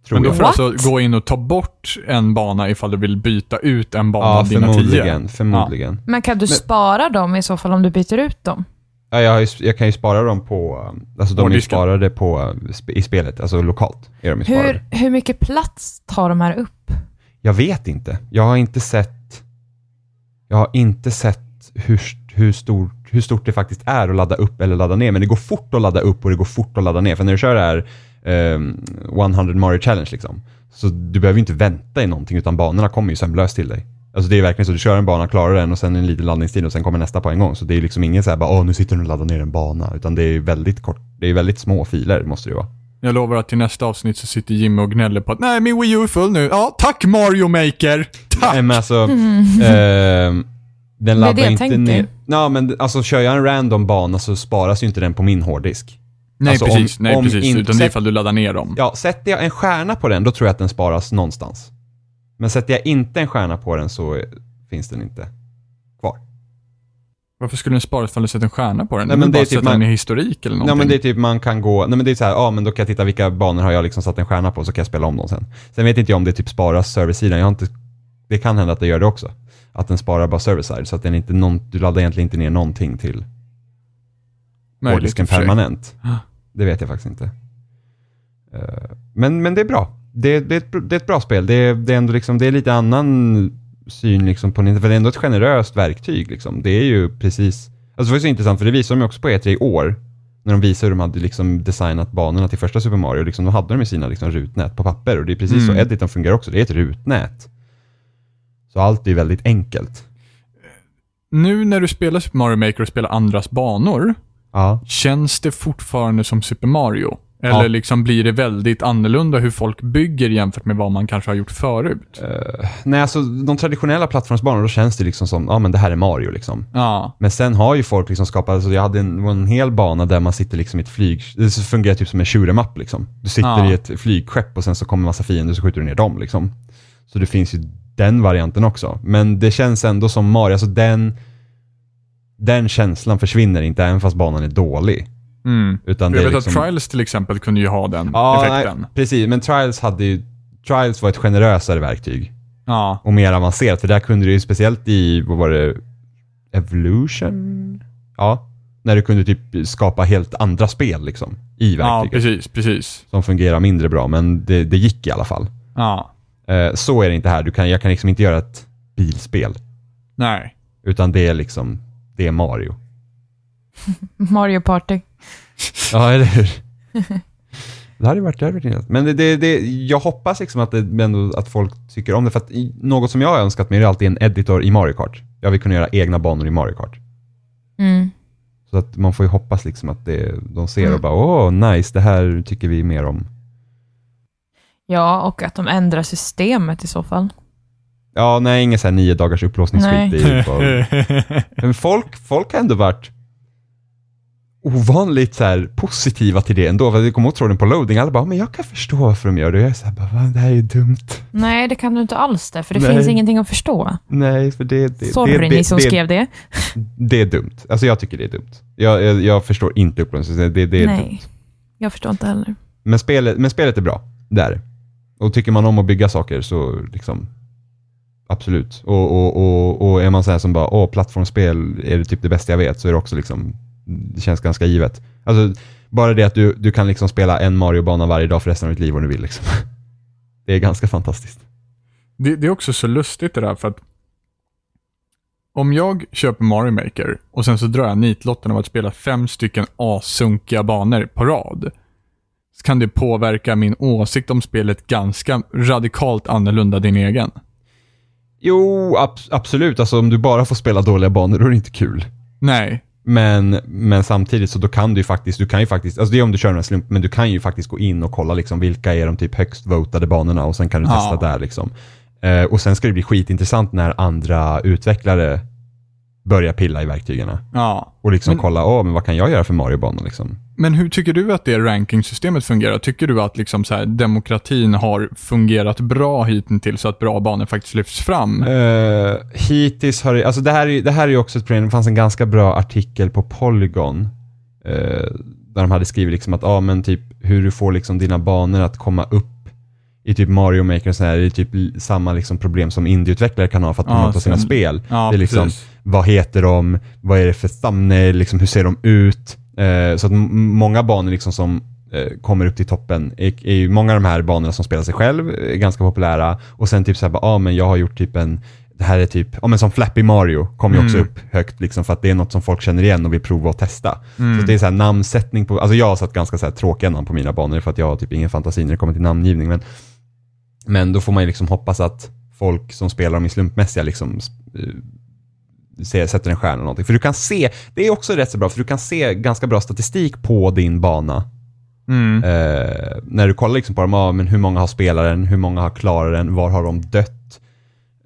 Tror Men då jag. får du alltså gå in och ta bort en bana ifall du vill byta ut en bana Ja, av dina förmodligen. tio. förmodligen. Men kan du Men- spara dem i så fall om du byter ut dem? Ja, jag, ju, jag kan ju spara dem på, um, alltså de är sparade på, uh, i spelet, alltså lokalt är de sparade. Hur, hur mycket plats tar de här upp? Jag vet inte. Jag har inte sett, jag har inte sett hur, hur, stor, hur stort det faktiskt är att ladda upp eller ladda ner, men det går fort att ladda upp och det går fort att ladda ner, för när du kör det här um, 100 Mario Challenge liksom, så du behöver ju inte vänta i någonting, utan banorna kommer ju sömlöst till dig. Alltså det är verkligen så, du kör en bana, klarar den och sen en liten laddningstid och sen kommer nästa på en gång. Så det är liksom ingen så här bara, åh nu sitter du och laddar ner en bana, utan det är väldigt kort, det är väldigt små filer måste det vara. Jag lovar att till nästa avsnitt så sitter Jimmy och gnäller på att nej, min Wii U är full nu. Ja, tack Mario Maker! Tack! Nej men alltså, ehm, den laddar inte tänker. ner. Ja men alltså kör jag en random bana så sparas ju inte den på min hårddisk. Nej, alltså, om- precis. nej, om precis. inte- Utan det är ifall du laddar ner dem. Ja, sätter jag en stjärna på den då tror jag att den sparas någonstans. Men sätter jag inte en stjärna på den så finns den inte kvar. Varför skulle den sparas ifall du sätter en stjärna på den? Nej, Nej, men det är typ man- i historik eller Nej någonting. men det är typ man kan gå, nej men det är så här, ja men då kan jag titta vilka banor har jag liksom satt en stjärna på så kan jag spela om dem sen. Sen vet inte jag om det typ sparas serversidan, jag har inte, det kan hända att det gör det också. Att den sparar bara serverside så att den inte, någon, du laddar egentligen inte ner någonting till hårddisken permanent. Ja. Det vet jag faktiskt inte. Eh, Men, men det är bra. Det, det, är ett, det är ett bra spel. Det är, det är ändå liksom, det är lite annan syn liksom på Nintendo, för det är ändå ett generöst verktyg. Liksom. Det är ju precis, alltså det var så intressant för det visade de ju också på E3 i år, när de visade hur de hade liksom designat banorna till första Super Mario. Liksom, då hade de ju sina liksom rutnät på papper och det är precis så Mm. Editon fungerar också. Det är ett rutnät. Så allt är väldigt enkelt. Nu när du spelar Super Mario Maker och spelar andras banor, Ja. känns det fortfarande som Super Mario? Eller Ja. liksom blir det väldigt annorlunda hur folk bygger jämfört med vad man kanske har gjort förut? Eh, nej, alltså de traditionella plattformsbanorna, då känns det liksom som, ja men det här är Mario liksom. Ja. Men sen har ju folk liksom skapat, alltså jag hade en, en hel bana där man sitter liksom i ett flyg, det fungerar typ som en shoot'em-up liksom. Du sitter Ja. i ett flygskepp och sen så kommer en massa fiender så skjuter du ner dem liksom. Så det finns ju den varianten också. Men det känns ändå som Mario, alltså den, den känslan försvinner inte även fast banan är dålig. Mm. Utan jag vet liksom, att Trials till exempel kunde ju ha den ja, effekten. nej, precis, men Trials hade ju, Trials var ett generösare verktyg. Ja. och mer avancerat. För där kunde du ju speciellt i, vad var det, Evolution? Ja, när du kunde typ skapa helt andra spel liksom i ja, verktyget. precis, precis. som fungerar mindre bra, men det, det gick i alla fall. Ja. Eh, så är det inte här. Du kan, jag kan liksom inte göra ett bilspel, Nej. utan det är liksom, det är Mario. Mario Party. Ja, eller hur? Det hade varit, intressant. Men det, det, det, jag hoppas liksom att, det, ändå, att folk tycker om det, för att något som jag har önskat mig är alltid en editor i Mario Kart. Jag vill kunna göra egna banor i Mario Kart. Mm. Så att man får ju hoppas liksom att det, de ser och Mm. bara åh nice, det här tycker vi mer om. Ja, och att de ändrar systemet i så fall. Ja, nej, ingen så här nio dagars upplåsningsskit. Nej. Det är ju bara, men folk, folk har ändå varit ovanligt så här positiva till det ändå. För jag kommer ihåg tråden på loading, alla bara, men jag kan förstå varför de gör det. Och jag är så här, bara, "Va, det här är dumt. Nej, det kan du inte alls det, för det Nej. finns ingenting att förstå. Nej, för det, det, Sorry det, ni det, som det, skrev det. det är dumt. Alltså jag tycker det är dumt. Jag, jag, jag förstår inte upplåsningssystemet, det, det är Nej, dumt. jag förstår inte heller. Men spelet, men spelet är bra, det är det. Och tycker man om att bygga saker så liksom Absolut. Och, och, och, och är man så här som bara, åh, plattformsspel är det typ det bästa jag vet, så är det också liksom, det känns ganska givet. Alltså, bara det att du, du kan liksom spela en Mario-bana varje dag för resten av ditt liv om du vill liksom. Det är ganska fantastiskt. Det, det är också så lustigt det där för att om jag köper Mario Maker och sen så drar jag nitlotten av att spela fem stycken asunkiga banor på rad. Så kan det påverka min åsikt om spelet ganska radikalt annorlunda din egen. Jo, ab absolut. Alltså om du bara får spela dåliga banor, då är det inte kul. Nej, Men, men samtidigt så då kan du ju faktiskt, du kan ju faktiskt, alltså det är om du kör en slump, men du kan ju faktiskt gå in och kolla liksom vilka är de typ högst votade banorna och sen kan du Ja. testa där liksom. Eh, och sen ska det bli skitintressant när andra utvecklare börjar pilla i verktygen. Ja. Och liksom Men- kolla, åh, men vad kan jag göra för Mario-banor liksom? Men hur tycker du att det rankingsystemet fungerar? Tycker du att liksom så här, demokratin har fungerat bra hittills så att bra banor faktiskt lyfts fram? Uh, hittills har det, alltså det här, är, det här är ju också ett problem, det fanns en ganska bra artikel på Polygon. eh, där de hade skrivit liksom att, ja men typ hur du får liksom dina banor att komma upp i typ Mario Maker och sådär, det är typ samma liksom problem som indieutvecklare kan ha för att Ja, promota sina spel. ja, det är liksom, precis. vad heter de, vad är det för thumbnail, liksom, hur ser de ut? Eh, så att många banor liksom som eh, kommer upp till toppen är, är ju många av de här banorna som spelar sig själv, är ganska populära. Och sen typ såhär, ja ah, men jag har gjort typ en, det här är typ, ja men som Flappy Mario kommer ju också Mm. upp högt liksom för att det är något som folk känner igen och vill prova och testa. Mm. Så det är såhär namnsättning på, alltså jag har satt ganska såhär tråkiga namn på mina banor för att jag har typ ingen fantasi när det kommer till namngivning. Men, men då får man ju liksom hoppas att folk som spelar dem i slumpmässiga liksom se- sätter en stjärna eller någonting. För du kan se, det är också rätt så bra, för du kan se ganska bra statistik på din bana. Mm. Eh, när du kollar liksom på dem, ja, men hur många har spelat den, hur många har klarat den, var har de dött?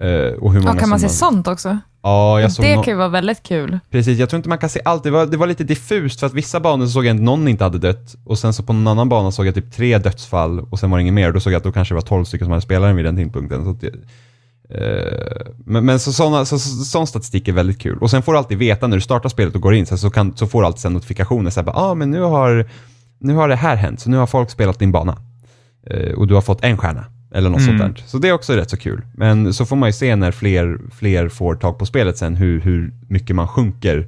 Eh, och hur många Ja, kan man se har- sånt också? Ja, jag såg det nå- kan ju vara väldigt kul. Precis, jag tror inte man kan se allt. Det var, det var lite diffust för att vissa banor så såg jag att någon inte hade dött och sen så på någon annan bana såg jag typ tre dödsfall och sen var det inget mer och då såg jag att då kanske det var 12 stycken som hade spelat den vid den tidpunkten. Så att det, men men så, såna, så, så, sån statistik är väldigt kul. Och sen får du alltid veta när du startar spelet och går in så, så, kan, så får du alltid sen notifikationer. Så här, ah, men nu har, nu har det här hänt, så nu har folk spelat din bana. Eh, och du har fått en stjärna. Eller något Mm. sånt där. Så det är också rätt så kul. Men så får man ju se när fler, fler får tag på spelet sen hur, hur mycket man sjunker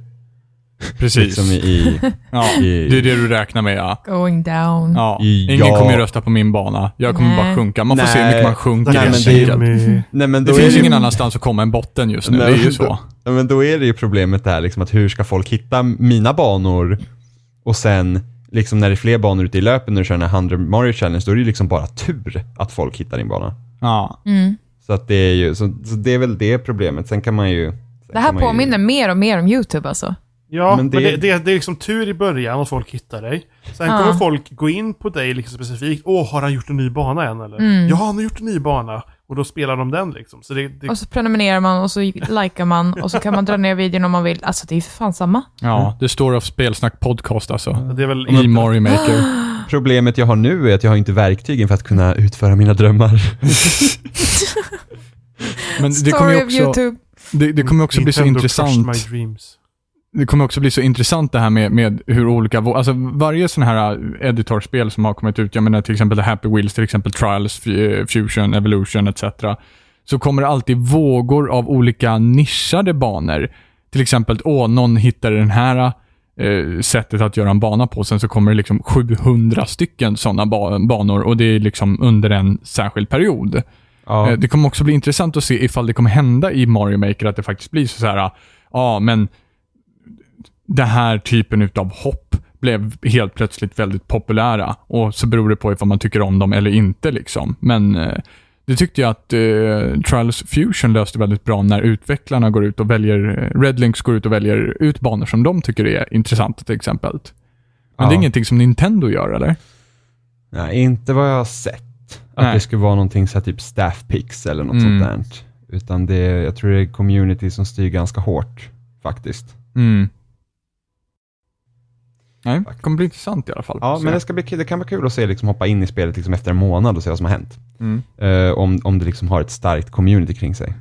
Precis. liksom i, i, ja, i- det är det du räknar med ja. Going down. ja. Ingen ja. kommer ju rösta på min bana. Jag kommer Nej. bara sjunka. Man får se hur Nej. mycket man sjunker Nej, men det är-. Jimmy. Nej men Det då finns är ingen annanstans att komma än botten just nu. Nej, det är ju men så. då- men då är det ju problemet där liksom att hur ska folk hitta mina banor och sen liksom när det är fler banor ute i löpen när du kör den här 100 Mario Challenge då är det ju liksom bara tur att folk hittar din bana. Ja. Mm. Så att det är ju, så, så det är väl det problemet. Sen kan man ju... Det här man ju- påminner mer och mer om YouTube alltså. Ja, Men men, det- det, det, det är liksom tur i början och folk hittar dig. Sen Ja. kommer folk gå in på dig liksom specifikt. Åh, har han gjort en ny bana än eller? Mm. Ja, han har gjort en ny bana. Och då spelar de den liksom. Så det, det, Och så prenumererar man och så likar man och så kan man dra ner videon om man vill. Alltså det är för fan samma. ja, det står av Spelsnack podcast alltså. det är väl I Mario Maker. Problemet jag har nu är att jag har inte verktygen för att kunna utföra mina drömmar. Men det kommer ju också, YouTube. det, det kommer också bli så intressant. Det kommer också bli så intressant det här med, med hur olika, alltså varje sån här äh, editorspel som har kommit ut, jag menar till exempel The Happy Wheels, till exempel Trials, eh, Fusion, Evolution etc. Så kommer det alltid vågor av olika nischade banor. Till exempel, åh, någon hittar den här eh, sättet att göra en bana på, sen så kommer det liksom 700 stycken sådana ba banor och det är liksom under en särskild period. Ja. Eh, Det kommer också bli intressant att se ifall det kommer hända i Mario Maker att det faktiskt blir så här, ja men den här typen utav hopp blev helt plötsligt väldigt populära och så beror det på ifall man tycker om dem eller inte liksom. Men eh, det tyckte jag att eh, Trials Fusion löste väldigt bra när utvecklarna går ut och väljer, eh, Redlinks går ut och väljer ut banor som de tycker är intressanta till exempel. Men det är Ja. ingenting som Nintendo gör eller? Nej, inte vad jag har sett. Att Nej. det skulle vara någonting så här typ staff picks eller något Mm. sånt där. Utan det, jag tror det är community som styr ganska hårt faktiskt. Mm. Nej, det kommer bli intressant i alla fall. Ja, men det, ska bli, det kan vara kul att se, liksom, hoppa in i spelet liksom, efter en månad och se vad som har hänt. Mm. Eh, om, om det liksom har ett starkt community kring sig.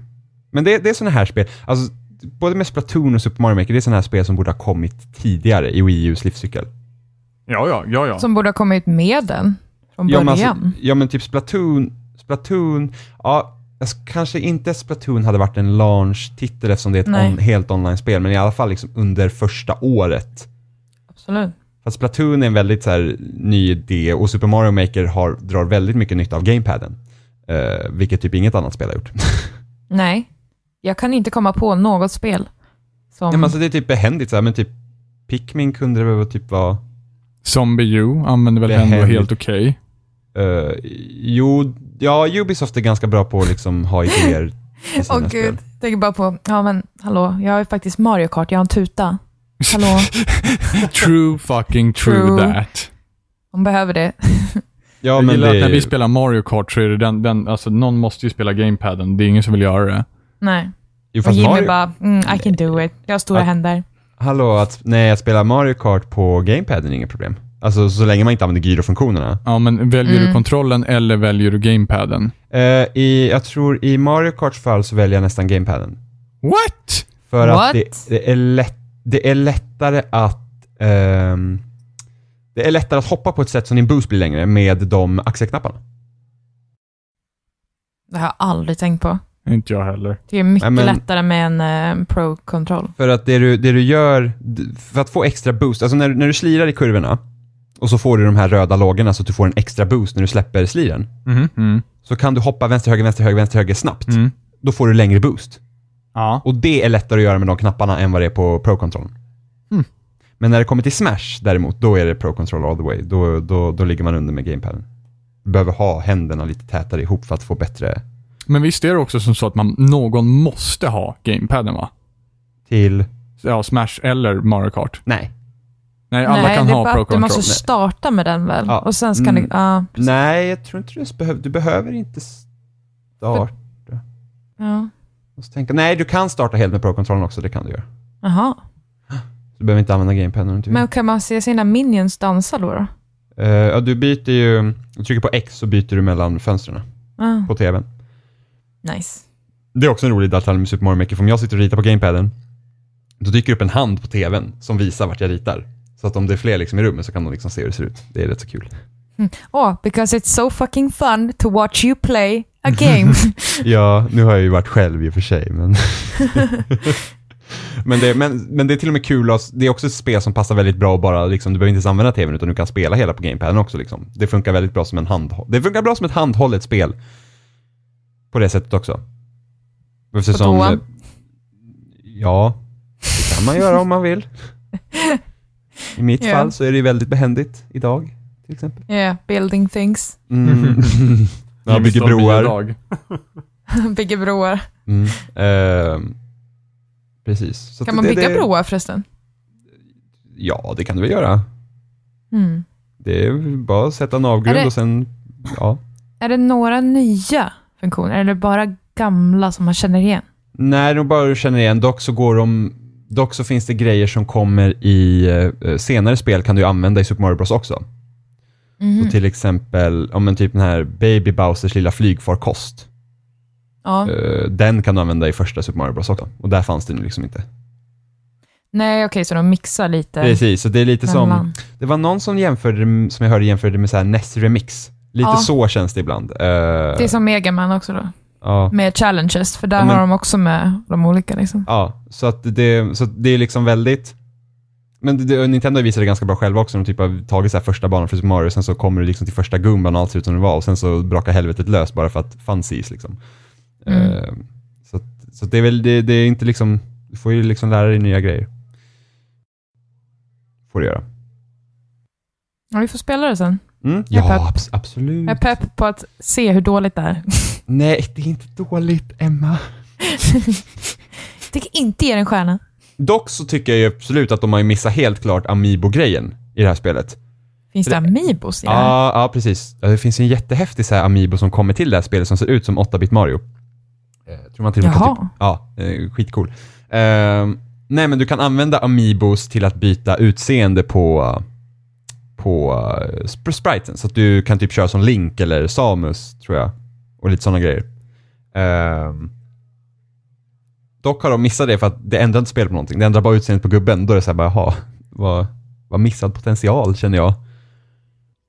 Men det, det är sådana här spel, alltså, både med Splatoon och Super Mario Maker, det är sådana här spel som borde ha kommit tidigare i Wii U's livscykel. Ja, ja, ja, ja. Som borde ha kommit med den från Ja början. men, alltså, ja men typ Splatoon, Splatoon, ja, alltså, kanske inte Splatoon hade varit en launch-titel eftersom det är ett on, helt online-spel, men i alla fall liksom under första året. Absolut. För att Splatoon är en väldigt så här, ny idé och Super Mario Maker har, drar väldigt mycket nytta av gamepaden. Uh, vilket typ inget annat spel har gjort. Nej, jag kan inte komma på något spel som... ja, men alltså, det är typ behändigt, så här, men typ Pikmin kunde det väl typ vara Zombie U använder väl är ändå helt okej. Uh, jo, ja, Ubisoft är ganska bra på att liksom ha idéer Åh spel. gud, tänker bara på, ja men hallå, jag har ju faktiskt Mario Kart, jag har en tuta. Hallå, True fucking true, True. that. hon behöver det. Ja, jag men gillar det, att när vi spelar Mario Kart så är det den, den, alltså någon måste ju spela gamepaden. Det är ingen som vill göra det. Nej. jo, Och Jimmy Mario, bara, mm, I can do it. Jag har stora Att- händer. Hallå, att när jag spelar Mario Kart på gamepaden är inget problem. Alltså så länge man inte använder gyrofunktionerna. Ja, men väljer du Mm. kontrollen eller väljer du gamepaden? Eh, i, jag tror i Mario Karts fall så väljer jag nästan gamepaden. What? För What? att det, det, är lätt, det är lättare att ehm, det är lättare att hoppa på ett sätt som din boost blir längre med de axelknapparna. Det har jag aldrig tänkt på. Inte jag heller. Det är mycket Nej, men- lättare med en eh, pro-kontroll. För att det du, det du gör, för att få extra boost, alltså när, när du slirar i kurvorna och så får du de här röda lågorna så att du får en extra boost när du släpper sliren. Mhm. Mm. Så kan du hoppa vänster, höger, vänster, höger, vänster, höger snabbt. Mm. Då får du längre boost. Ja. Och det är lättare att göra med de knapparna än vad det är på Pro-kontrollen. Mm. Men när det kommer till Smash däremot, då är det Pro-control all the way. Då, då, då ligger man under med gamepaden. Du behöver ha händerna lite tätare ihop för att få bättre Men visst är det också som så att man, någon måste ha gamepaden va? till... Ja, Smash eller Mario Kart. Nej. Nej, alla Nej, kan ha Pro att du Control. måste starta med den väl? Ja. Och sen ska Mm. du... Ja. Nej, jag tror inte du behöver... Du behöver inte starta. Ja. Och så nej, du kan starta helt med Pro-kontrollen också, det kan du göra. Jaha. Du behöver inte använda gamepaden om du inte vill. Men kan man se sina minions dansa då? då? Eh, ja, du byter ju... Du trycker på X så byter du mellan fönstren Ah, på tvn. nice. Det är också en rolig detalj med Super Mario Maker, för om jag sitter och ritar på gamepaden, då dyker upp en hand på tvn som visar vart jag ritar. Så att om det är fler liksom i rummet så kan de liksom se hur det ser ut. Det är rätt så kul. Oh, because it's so fucking fun to watch you play a game. Ja, nu har jag ju varit själv i och för sig, men... men, det, men, men det är till och med kul, att, det är också ett spel som passar väldigt bra och bara liksom, du behöver inte ens använda tvn utan du kan spela hela på gamepaden också liksom. Det funkar väldigt bra som en hand, det funkar bra som ett handhållet spel. På det sättet också. Eftersom, toan? eh, Ja, det kan man göra om man vill. I mitt Ja. fall så är det väldigt behändigt idag, till exempel. yeah, building things. Mm. ja, bygger broar. Bygger broar. Mm. ehm, precis. Så Kan att man det, bygga det, broar förresten? Ja, det kan du väl göra. Mm. Det är bara att sätta en avgrund det- och sen, ja. Är det några nya funktioner, eller är det bara gamla som man känner igen? Nej, de bara du känner igen. Dock så går de, dock så finns det grejer som kommer i eh, senare spel kan du använda i Super Mario Bros också. Mhm. Så till exempel, om en typ den här Baby Bowsers lilla flygfarkost. Ja. Eh, den kan du använda i första Super Mario Bros också. Och där fanns det nu liksom inte. Nej, okej, så de mixar lite Precis, så det är lite som, mellan. Det det var någon som jämförde, det- som jag hörde jämförde med så här NES Remix. Lite Ja. så känns det ibland. Eh, är som Megaman också då, ja. med challenges, för där Ja, men- har de också med de olika liksom. Ja, så att det, så att det är liksom väldigt... Men det, Nintendo visade det ganska bra själva också. De typ har tagit så första banan för Super Mario, sen så kommer du liksom till första gumban och allt ser ut som det var och sen så brakar helvetet lös bara för att fancies liksom. Mm. Eh, så så det är väl, det, det är inte liksom, du får ju liksom lära dig nya grejer. Får du göra. Ja, vi får spela det sen. Mm? Ja, abs- absolut. Jag är pepp på att se hur dåligt det är. Nej, det är inte dåligt, Emma. Jag tänker inte ge den en stjärna. Dock så tycker jag ju absolut att de har ju missat helt klart Amiibo-grejen i det här spelet. Finns det Amiibos i det här? Ja, ja, precis. Det finns en jättehäftig så här Amiibo som kommer till det här spelet som ser ut som 8-bit Mario. Eh, tror man till och med Jaha. typ, Ja, eh, skitcool. Ehm, nej, men du kan använda Amiibos till att byta utseende på på uh, sp- spriten. Så att du kan typ köra som Link eller Samus, tror jag. Och lite sådana grejer. Ehm, dock har de missat det för att det ändrar inte spelet på någonting. Det ändrar bara utseendet på gubben. Då är det såhär bara, jaha, vad, vad missad potential känner jag.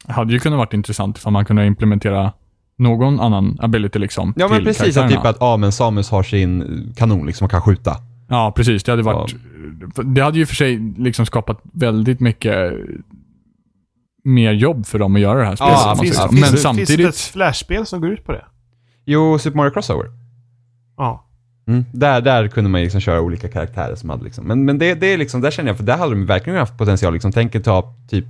Det hade ju kunnat varit intressant ifall man kunde implementera någon annan ability liksom. Ja men precis, att typ att ja, men Samus har sin kanon liksom och kan skjuta. Ja, precis. Det hade varit... Det hade ju för sig liksom skapat väldigt mycket mer jobb för dem att göra det här spelet. Ja, finns, finns, Men det- samtidigt... finns det ett flashspel som går ut på det? Jo, Super Mario Crossover. Ja. Mm. Där, där kunde man liksom köra olika karaktärer som hade liksom, men, men det, det är liksom, där känner jag, för där hade de verkligen haft potential liksom. Tänk att ta typ,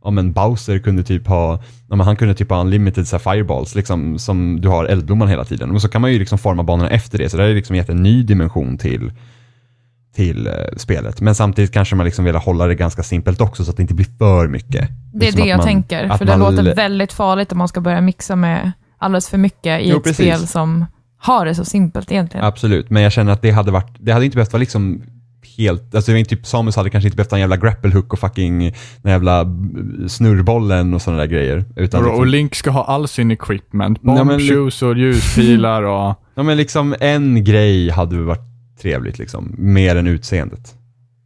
om en Bowser kunde typ ha, men han kunde typ ha unlimited så fireballs liksom, som du har eldblomman hela tiden. Och så kan man ju liksom forma banorna efter det, så där är liksom gett en ny dimension till till eh, spelet. Men samtidigt kanske man liksom vill hålla det ganska simpelt också så att det inte blir för mycket. Det är Liksom det jag man- tänker, för det låter väldigt farligt om man ska börja mixa med alldeles för mycket i Jo, ett precis. spel som har det så simpelt egentligen. Absolut, men jag känner att det hade varit, det hade inte behövt vara liksom helt, alltså typ Samus hade kanske inte behövt ha en jävla grapple hook och fucking den jävla snurrbollen och sådana där grejer. Utan Och, liksom, och Link ska ha all sin equipment. Nej, Bomb men li- shoes och ljuspilar och... ja men liksom en grej hade varit trevligt liksom, mer än utseendet.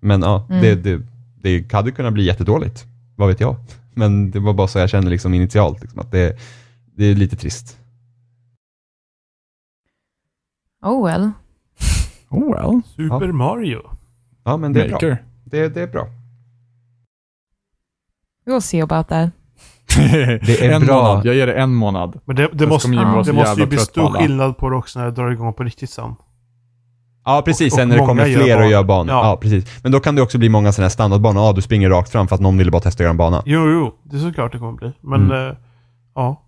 Men ja, Mm. det, det, det hade kunnat bli jättedåligt, vad vet jag. Men det var bara så jag kände liksom initialt, liksom, att det, det är lite trist. Oh well. Oh well. Super Mario. Ja men det är bra. Maker. Det, det är bra. We'll see about that. Det är en bra. månad. Jag ger det en månad. Men det, det måste, vara det måste ju bli på stor alla. skillnad på det också när det drar igång på riktigt sen. Ja precis, Och- sen och när det kommer gör fler och gör banor. Ja. Ja. precis. Men då kan det också bli många sådana här standardbanor. Ja, du springer rakt fram för att någon ville bara testa att göra en bana. Jo, jo. Det är såklart det kommer bli. Men, Mm. eh, ja.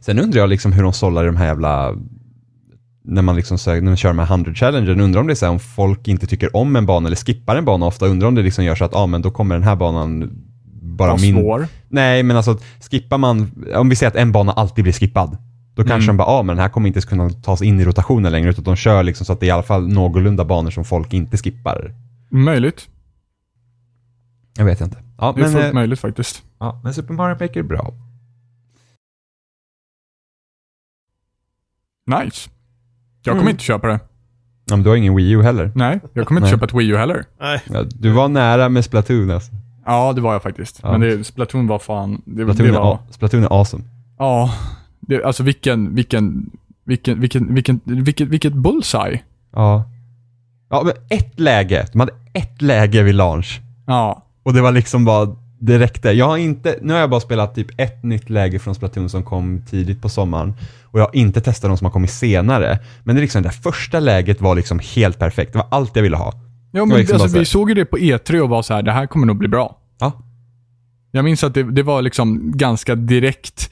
Sen undrar jag liksom hur de sållar i de här jävla... När man liksom söker, när man kör här 100 challengen, undrar om det är så här, om folk inte tycker om en bana eller skippar en bana ofta, undrar om det liksom gör så att, ja ah, men då kommer den här banan bara Var min... svår. Nej, men alltså skippar man, om vi säger att en bana alltid blir skippad, då kanske Mm. de bara, ja ah, men den här kommer inte kunna tas in i rotationen längre, utan de kör liksom så att det är i alla fall någorlunda banor som folk inte skippar. Möjligt. Jag vet inte. Ja, Det är men, fullt eh, möjligt faktiskt. ja, men Super Mario Maker är bra. Nice. Jag kommer Mm. inte köpa det. Ja, men du har ingen Wii U heller. Nej, jag kommer inte Nej. köpa ett Wii U heller. Nej. Ja, du var nära med Splatoon alltså. Ja, det var jag faktiskt. Ja. Men det, Splatoon var fan... Det, Splatoon, det är, var, a- Splatoon är awesome. Ja, det, alltså vilken, vilken, vilken, vilken, vilken, vilket, vilket bullseye. Ja. Ja, men ett läge. De hade ett läge vid launch. Ja, Och det var liksom bara, det räckte. Jag har inte, nu har jag bara spelat typ ett nytt läge från Splatoon som kom tidigt på sommaren. Och jag har inte testat de som har kommit senare. Men det är liksom, det där första läget var liksom helt perfekt. Det var allt jag ville ha. ja men liksom alltså, vi såg ju det på E3 och var så här, det här kommer nog bli bra. Ja. Jag minns att det, det var liksom ganska direkt,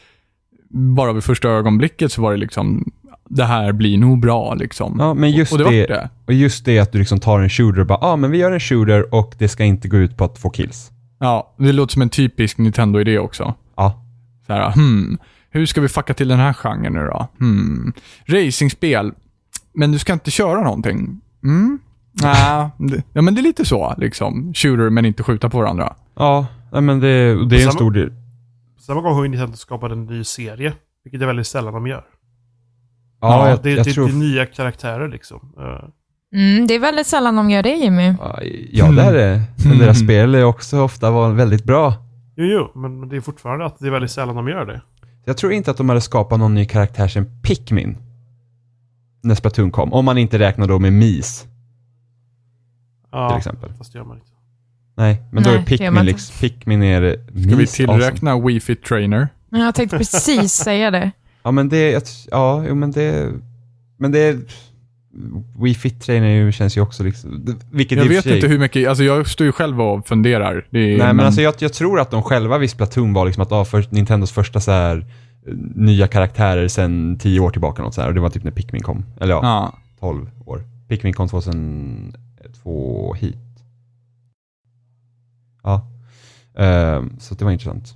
bara vid första ögonblicket så var det liksom, det här blir nog bra liksom. Ja, men just och det var det, det. och just det att du liksom tar en shooter och bara, ja ah, men vi gör en shooter och det ska inte gå ut på att få kills. Ja, det låter som en typisk Nintendo-idé också. Ja. Så här, hmm, hur ska vi fucka till den här genren nu då? Hmm, racingspel, men du ska inte köra någonting? Mm? Nej, det- ja men det är lite så liksom. Shooter men inte skjuta på varandra. Ja, men det, det är en stor del. Samma gång har ju Nintendo skapat en ny serie. Vilket är väldigt sällan de gör. Ja, jag, det, jag det, tror... det är nya karaktärer liksom. Mm, det är väldigt sällan de gör det, Jimmy. Ja, det är det. Men deras spel är också ofta var väldigt bra. jo, jo, men, det är fortfarande att det är väldigt sällan de gör det. Jag tror inte att de hade skapat någon ny karaktär sen Pikmin. När Splatoon kom. Om man inte räknar då med Mis, till Ja, exempel. fast det gör man inte. Nej, men då Nej, är det gör Pikmin liksom, Pikmin är Mis Ska vi awesome. tillräkna Wii Fit Trainer? Jag tänkte precis säga det. Ja, men det, ja, jo men det, men det, Wii Fit Trainer ju- känns ju också liksom, vilket Jag vet sig- inte hur mycket, alltså jag står ju själv och funderar. Det är, Nej men alltså jag, jag tror att de själva vid Splatoon var liksom att, ja, för Nintendos första så här eh, nya karaktärer sen tio år tillbaka något så här, och det var typ när Pikmin kom. Eller ja, Ja. 12 år. Pikmin kom 2002 hit. Ja. Ehm, så det var intressant.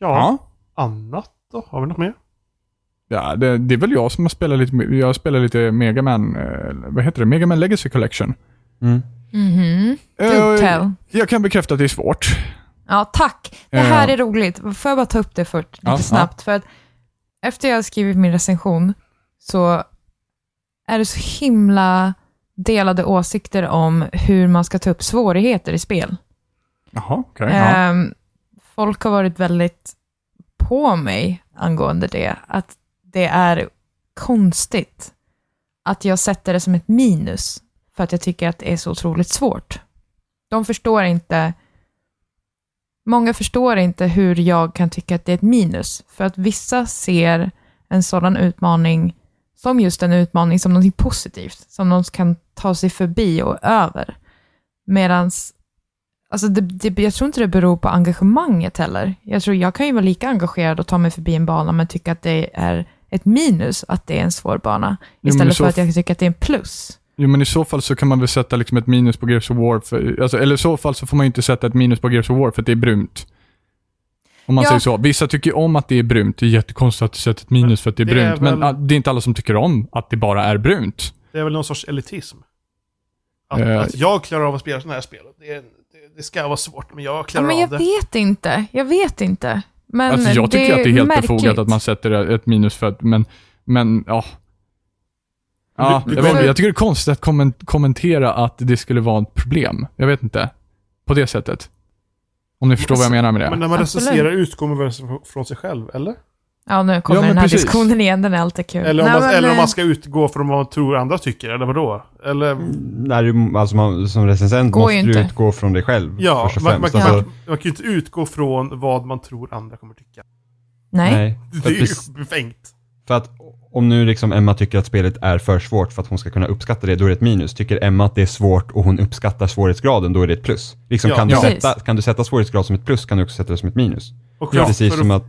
Ja, ja. annat då? Har vi något mer? Ja, det, det är väl jag som har spelat lite, jag spelar lite Mega Man, eh, vad heter det? Mega Man Legacy Collection. Mm. Mhm. Do Eh, tell. Jag kan bekräfta att det är svårt. Ja, tack. Det här Ja. är roligt. Får jag bara ta upp det först, lite Ja, snabbt? För att efter jag har skrivit min recension så är det så himla delade åsikter om hur man ska ta upp svårigheter i spel. Jaha, okej. ja. Ehm, folk har varit väldigt på mig angående det, att det är konstigt att jag sätter det som ett minus, för att jag tycker att det är så otroligt svårt. De förstår inte, många förstår inte hur jag kan tycka att det är ett minus, för att vissa ser en sådan utmaning som just en utmaning, som något positivt, som någon kan ta sig förbi och över. Medans Alltså det, det, jag tror inte det beror på engagemanget heller. Jag tror jag kan ju vara lika engagerad och ta mig förbi en bana men tycka att det är ett minus att det är en svår bana, men istället så för att jag tycker att det är en plus. Jo, men i så fall så kan man väl sätta liksom ett minus på Gears of War, för, alltså, eller i så fall så får man ju inte sätta ett minus på Gears of War för att det är brunt. Om man Ja. säger så. Vissa tycker om att det är brunt. Det är jättekonstigt att du sätter ett minus för att det är det är brunt. Men väl- ah, det är inte alla som tycker om att det bara är brunt. Det är väl någon sorts elitism. Att, Eh. att jag klarar av att spela sådana här spel. Det, det, det ska vara svårt, men jag Ja, klarar men av jag det. vet inte. Jag vet inte. Men Alltså, jag tycker det att det är helt märkligt. befogat att man sätter ett minus för att, men, men ja. Ja, jag, vet, jag tycker det är konstigt att komment- kommentera att det skulle vara ett problem. Jag vet inte. På det sättet. Om ni förstår vad jag menar med det. Men när man Absolut. recenserar utgår man väl från sig själv, eller? Ja, nu kommer Ja, den här precis. diskussionen igen. Den är alltid kul. Eller om, Nej, man, men, eller om man ska utgå från vad man tror andra tycker, eller vadå? Eller, När du, alltså man, som recensent Går måste du inte. utgå från dig själv ja, först och man, man, kan, Alltså, man kan ju inte utgå från vad man tror andra kommer tycka. Nej. Det är ju befängt. För att om nu liksom Emma tycker att spelet är för svårt för att hon ska kunna uppskatta det, då är det ett minus. Tycker Emma att det är svårt och hon uppskattar svårighetsgraden, då är det ett plus. Liksom Ja. kan, du Ja. sätta, kan du sätta svårighetsgrad som ett plus kan du också sätta det som ett minus. Och Ja, precis för som att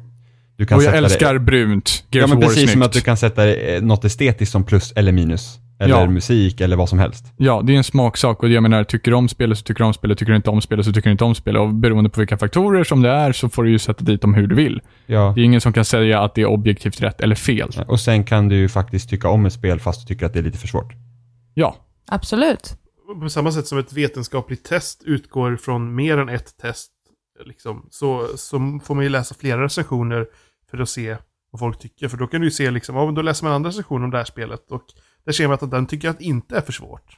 du kan och jag sätta älskar det, brunt. Ja Gears men War är precis som att snyggt. du kan sätta eh, något estetiskt som plus eller minus. Eller Ja. musik eller vad som helst. Ja, det är en smaksak och jag menar, tycker du om spelet så tycker du om spelet, tycker du inte om spelet så tycker du inte om spelet. Och beroende på vilka faktorer som det är så får du ju sätta dit dem hur du vill. Ja. Det är ingen som kan säga att det är objektivt rätt eller fel. Och sen kan du ju faktiskt tycka om ett spel fast du tycker att det är lite för svårt. Ja, Absolut. på samma sätt som ett vetenskapligt test utgår från mer än ett test, liksom, så, så får man ju läsa flera recensioner för att se vad folk tycker. För då kan du ju se, liksom, ja, men då läser man andra recensioner om det här spelet och där ser man att den tycker att det inte är för svårt.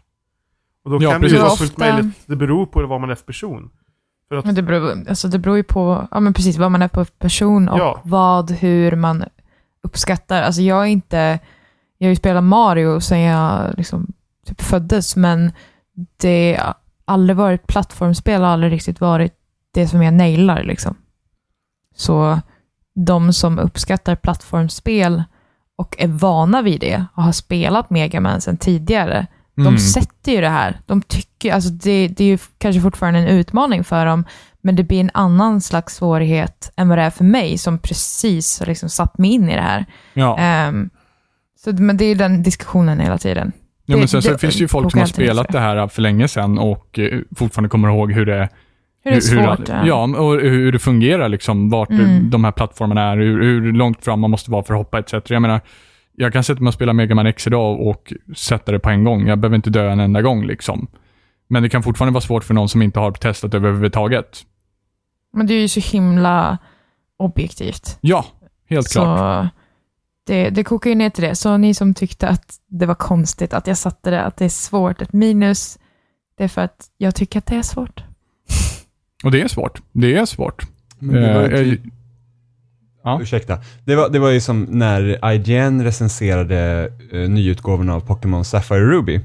Och då Ja, kan det precis. ju vara fullt möjligt, det beror på vad man är för person. För att, Men det, beror, alltså det beror ju på ja, men precis vad man är på för person och Ja. vad, hur man uppskattar. Alltså jag är inte, jag har ju spelat Mario sedan jag liksom typ föddes, men det har aldrig varit plattformsspel, har aldrig riktigt varit det som jag nailar liksom. Så de som uppskattar plattformsspel och är vana vid det och har spelat Mega Man sedan tidigare, Mm. de sätter ju det här. De tycker, alltså det, det är ju kanske fortfarande en utmaning för dem, men det blir en annan slags svårighet än vad det är för mig, som precis har liksom satt mig in i det här. ja. Ehm, så, men det är den diskussionen hela tiden. ja men det- sen det- finns det ju folk som har spelat det här för länge sedan och eh, fortfarande kommer ihåg hur det Hur det är svårt. hur, ja, och hur det fungerar, liksom, vart Mm. de här plattformarna är, hur, hur långt fram man måste vara för att hoppa etc. Jag menar, jag kan sätta mig och spela Mega Man X idag och sätta det på en gång. Jag behöver inte dö en enda gång. Liksom. Men det kan fortfarande vara svårt för någon som inte har testat överhuvudtaget. Men det är ju så himla objektivt. Ja, helt så klart. Det, det kokar ju ner till det. Så ni som tyckte att det var konstigt att jag satte det, att det är svårt, ett minus, det är för att jag tycker att det är svårt. Och det är svårt. Det är svårt. Men det var ju typ- ja. Ursäkta. Det var, det var ju som när IGN recenserade uh, nyutgåvorna av Pokémon Sapphire Ruby.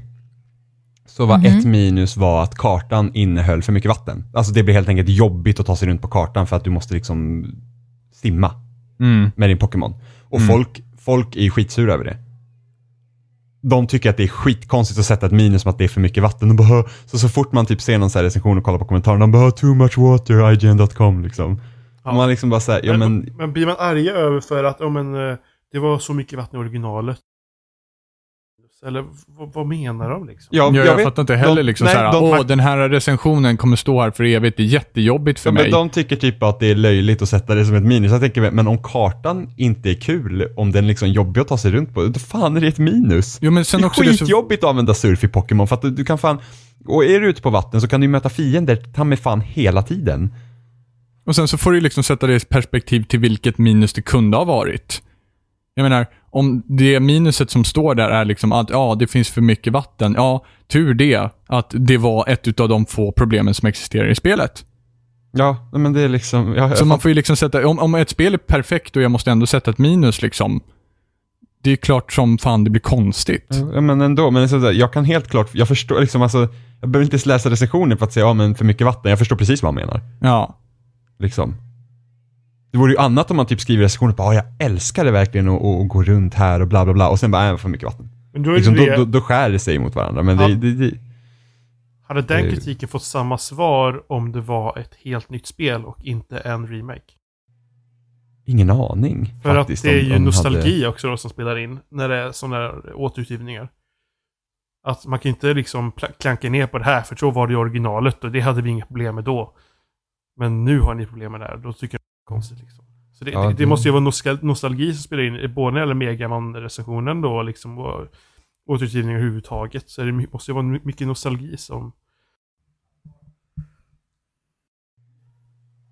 Så var Mhm. ett minus var att kartan innehöll för mycket vatten. Alltså det blir helt enkelt jobbigt att ta sig runt på kartan för att du måste liksom simma Mm. med din Pokémon. Och Mm. folk, folk är ju skitsura över det. De tycker att det är skitkonstigt att sätta ett minus som att det är för mycket vatten. De så, så fort man typ ser någon så här recension och kollar på kommentarerna, de bara too much water, IGN.com liksom. Ja. Man liksom bara säger, ja men, men blir man arga över för att, ja men, eh, det var så mycket vatten i originalet? Eller vad, vad menar de liksom? ja, Ja, jag, vet- fattar inte heller de- liksom nej, såhär, de- åh den här recensionen kommer stå här för evigt, det är jättejobbigt för Ja, mig. men de tycker typ att det är löjligt att sätta det som ett minus. Jag tänker, men om kartan inte är kul, om den liksom är jobbig att ta sig runt på, då fan är det ett minus. Jo, men sen det är också det är så- skitjobbigt att använda surf i Pokémon för att du, du kan fan, och är du ute på vatten så kan du möta fiender ta med fan hela tiden. Och sen så får du liksom sätta det i perspektiv till vilket minus det kunde ha varit. Jag menar, om det minuset som står där är liksom att ja, det finns för mycket vatten. Ja, tur det att det var ett av de få problemen som existerar i spelet. Ja, men det är liksom, ja, Så man får ju liksom sätta, om, om ett spel är perfekt och jag måste ändå sätta ett minus liksom. Det är klart som fan det blir konstigt. Ja, men ändå, men där, jag kan helt klart, jag förstår liksom alltså, jag behöver inte läsa recensioner för att säga, ja men för mycket vatten, jag förstår precis vad han menar. Ja. Liksom. Det vore ju annat om man typ skriver recensioner på, ja jag älskar det verkligen att, att gå runt här och bla bla bla, och sen bara, äh, för mycket vatten. Men då är Liksom, det då, då, då skär det sig mot varandra, men Ja. det, det, det, hade den det- kritiken fått samma svar om det var ett helt nytt spel och inte en remake? Ingen aning. För faktiskt, att det är om- ju om nostalgi Hade... också då som spelar in. När det är sådana här återutgivningar. Att man kan inte liksom klanka ner på det här, för så var det i originalet och det hade vi inga problem med då. Men nu har ni problem med det här, då tycker konstigt liksom. Så det, Ja, det, det måste ju vara nostal- nostalgi som spelar in, både när det gäller Megaman-recensionen då liksom, och återutgivningar överhuvudtaget. Så det måste ju vara my- mycket nostalgi som...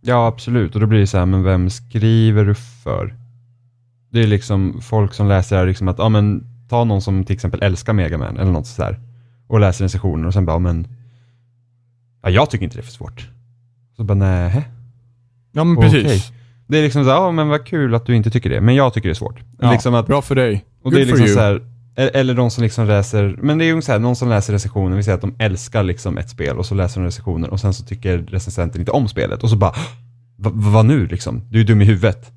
Ja, absolut. Och då blir det så här, men vem skriver du för? Det är liksom folk som läser här, liksom att, ja men ta någon som till exempel älskar Megaman eller något sådär. Och läser recensioner och sen bara, men ja, jag tycker inte det är för svårt. Så bara, nej. Ja, men Okej. precis. Det är liksom så här, ja men vad kul att du inte tycker det, men jag tycker det är svårt. Ja, liksom att, Bra för dig. och Good det är for liksom you. så här, e- eller de som liksom läser, men det är ju så här, någon som läser recensioner, vi säger att de älskar liksom ett spel och så läser de recensioner och sen så tycker recensenten inte om spelet och så bara, "Va- va- vad nu liksom? Du är dum i huvudet.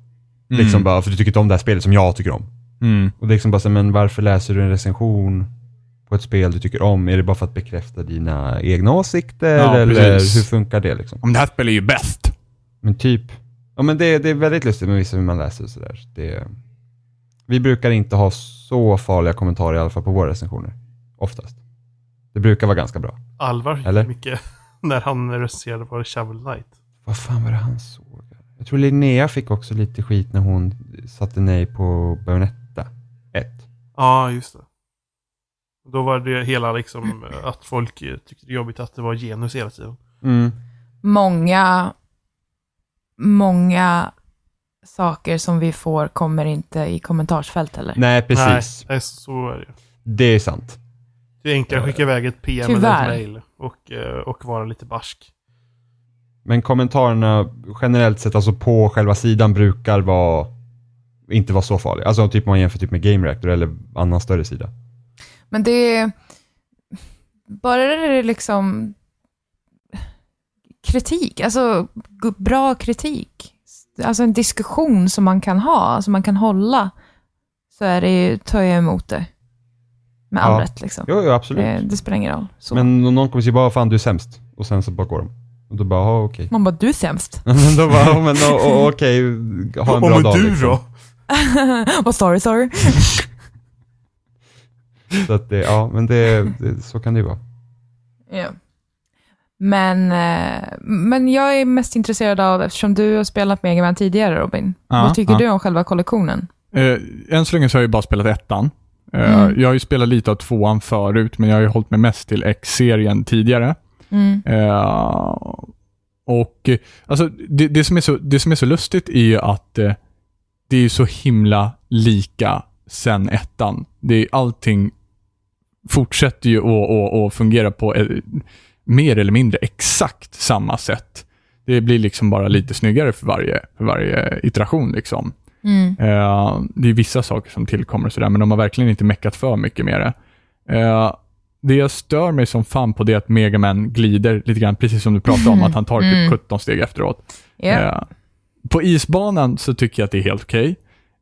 Mm. Liksom bara, för du tycker inte om det här spelet som jag tycker om. Mm. Och det är liksom bara så, här, men varför läser du en recension på ett spel du tycker om? Är det bara för att bekräfta dina egna åsikter? Ja, eller precis. hur funkar det liksom? Om det här spelet är ju bäst. Men typ, ja men det, det är väldigt lustigt med vissa hur man läser och sådär. Det, vi brukar inte ha så farliga kommentarer i alla fall på våra recensioner. Oftast. Det brukar vara ganska bra. Alvar Eller? mycket när han recenserade på Shovel Knight. Vad fan var det han såg? Jag tror Linnea fick också lite skit när hon satte nej på Bayonetta 1. Ja, just det. Då var det hela liksom att folk tyckte det var jobbigt att det var genus hela tiden. Mm. Många, många saker som vi får kommer inte i kommentarsfält heller. Nej, precis. Nej, så är det. Det är sant. Det är enklare att skicka iväg ett PM eller Tyvärr. ett mail och, eh, och vara lite barsk. Men kommentarerna generellt sett, alltså på själva sidan brukar vara inte vara så farliga. Alltså typ om man jämför typ med Game Reactor eller annan större sida. Men det är... Bara det liksom... Kritik, alltså bra kritik. Alltså en diskussion som man kan ha, som man kan hålla. Så är det ju, tar jag emot det. Med all Ja. rätt liksom. Jo, jo absolut. Det, det spelar ingen roll. Så. Men om någon kommer säga bara fan du är sämst och sen så bara går de. Och då bara, okej. Man bara, du är sämst. men då bara, men okej, ha en bra men dag du liksom. då? Vad sorry, sorry. Så att det, ja men det, det, så kan det ju vara. Ja. Men, eh, men jag är mest intresserad av, eftersom du har spelat Mega Man tidigare Robin. Ja, Vad tycker ja. du om själva kollektionen? Eh, än så länge så har jag ju bara spelat ettan. Eh, Mm. Jag har ju spelat lite av tvåan förut, men jag har ju hållit mig mest till X-serien tidigare. Mm. Eh, och alltså, det, det, som är så, det som är så lustigt är ju att eh, det är så himla lika sen ettan. Det är, allting fortsätter ju att fungera på eh, mer eller mindre exakt samma sätt. Det blir liksom bara lite snyggare för varje, för varje iteration. Liksom. Mm. Eh, det är vissa saker som tillkommer sådär, men de har verkligen inte meckat för mycket med det. Eh, det jag stör mig som fan på det är att Megaman glider lite grann, precis som du pratade om, att han tar typ Mm. 17 steg efteråt. Ja. Eh, på isbanan så tycker jag att det är helt okej.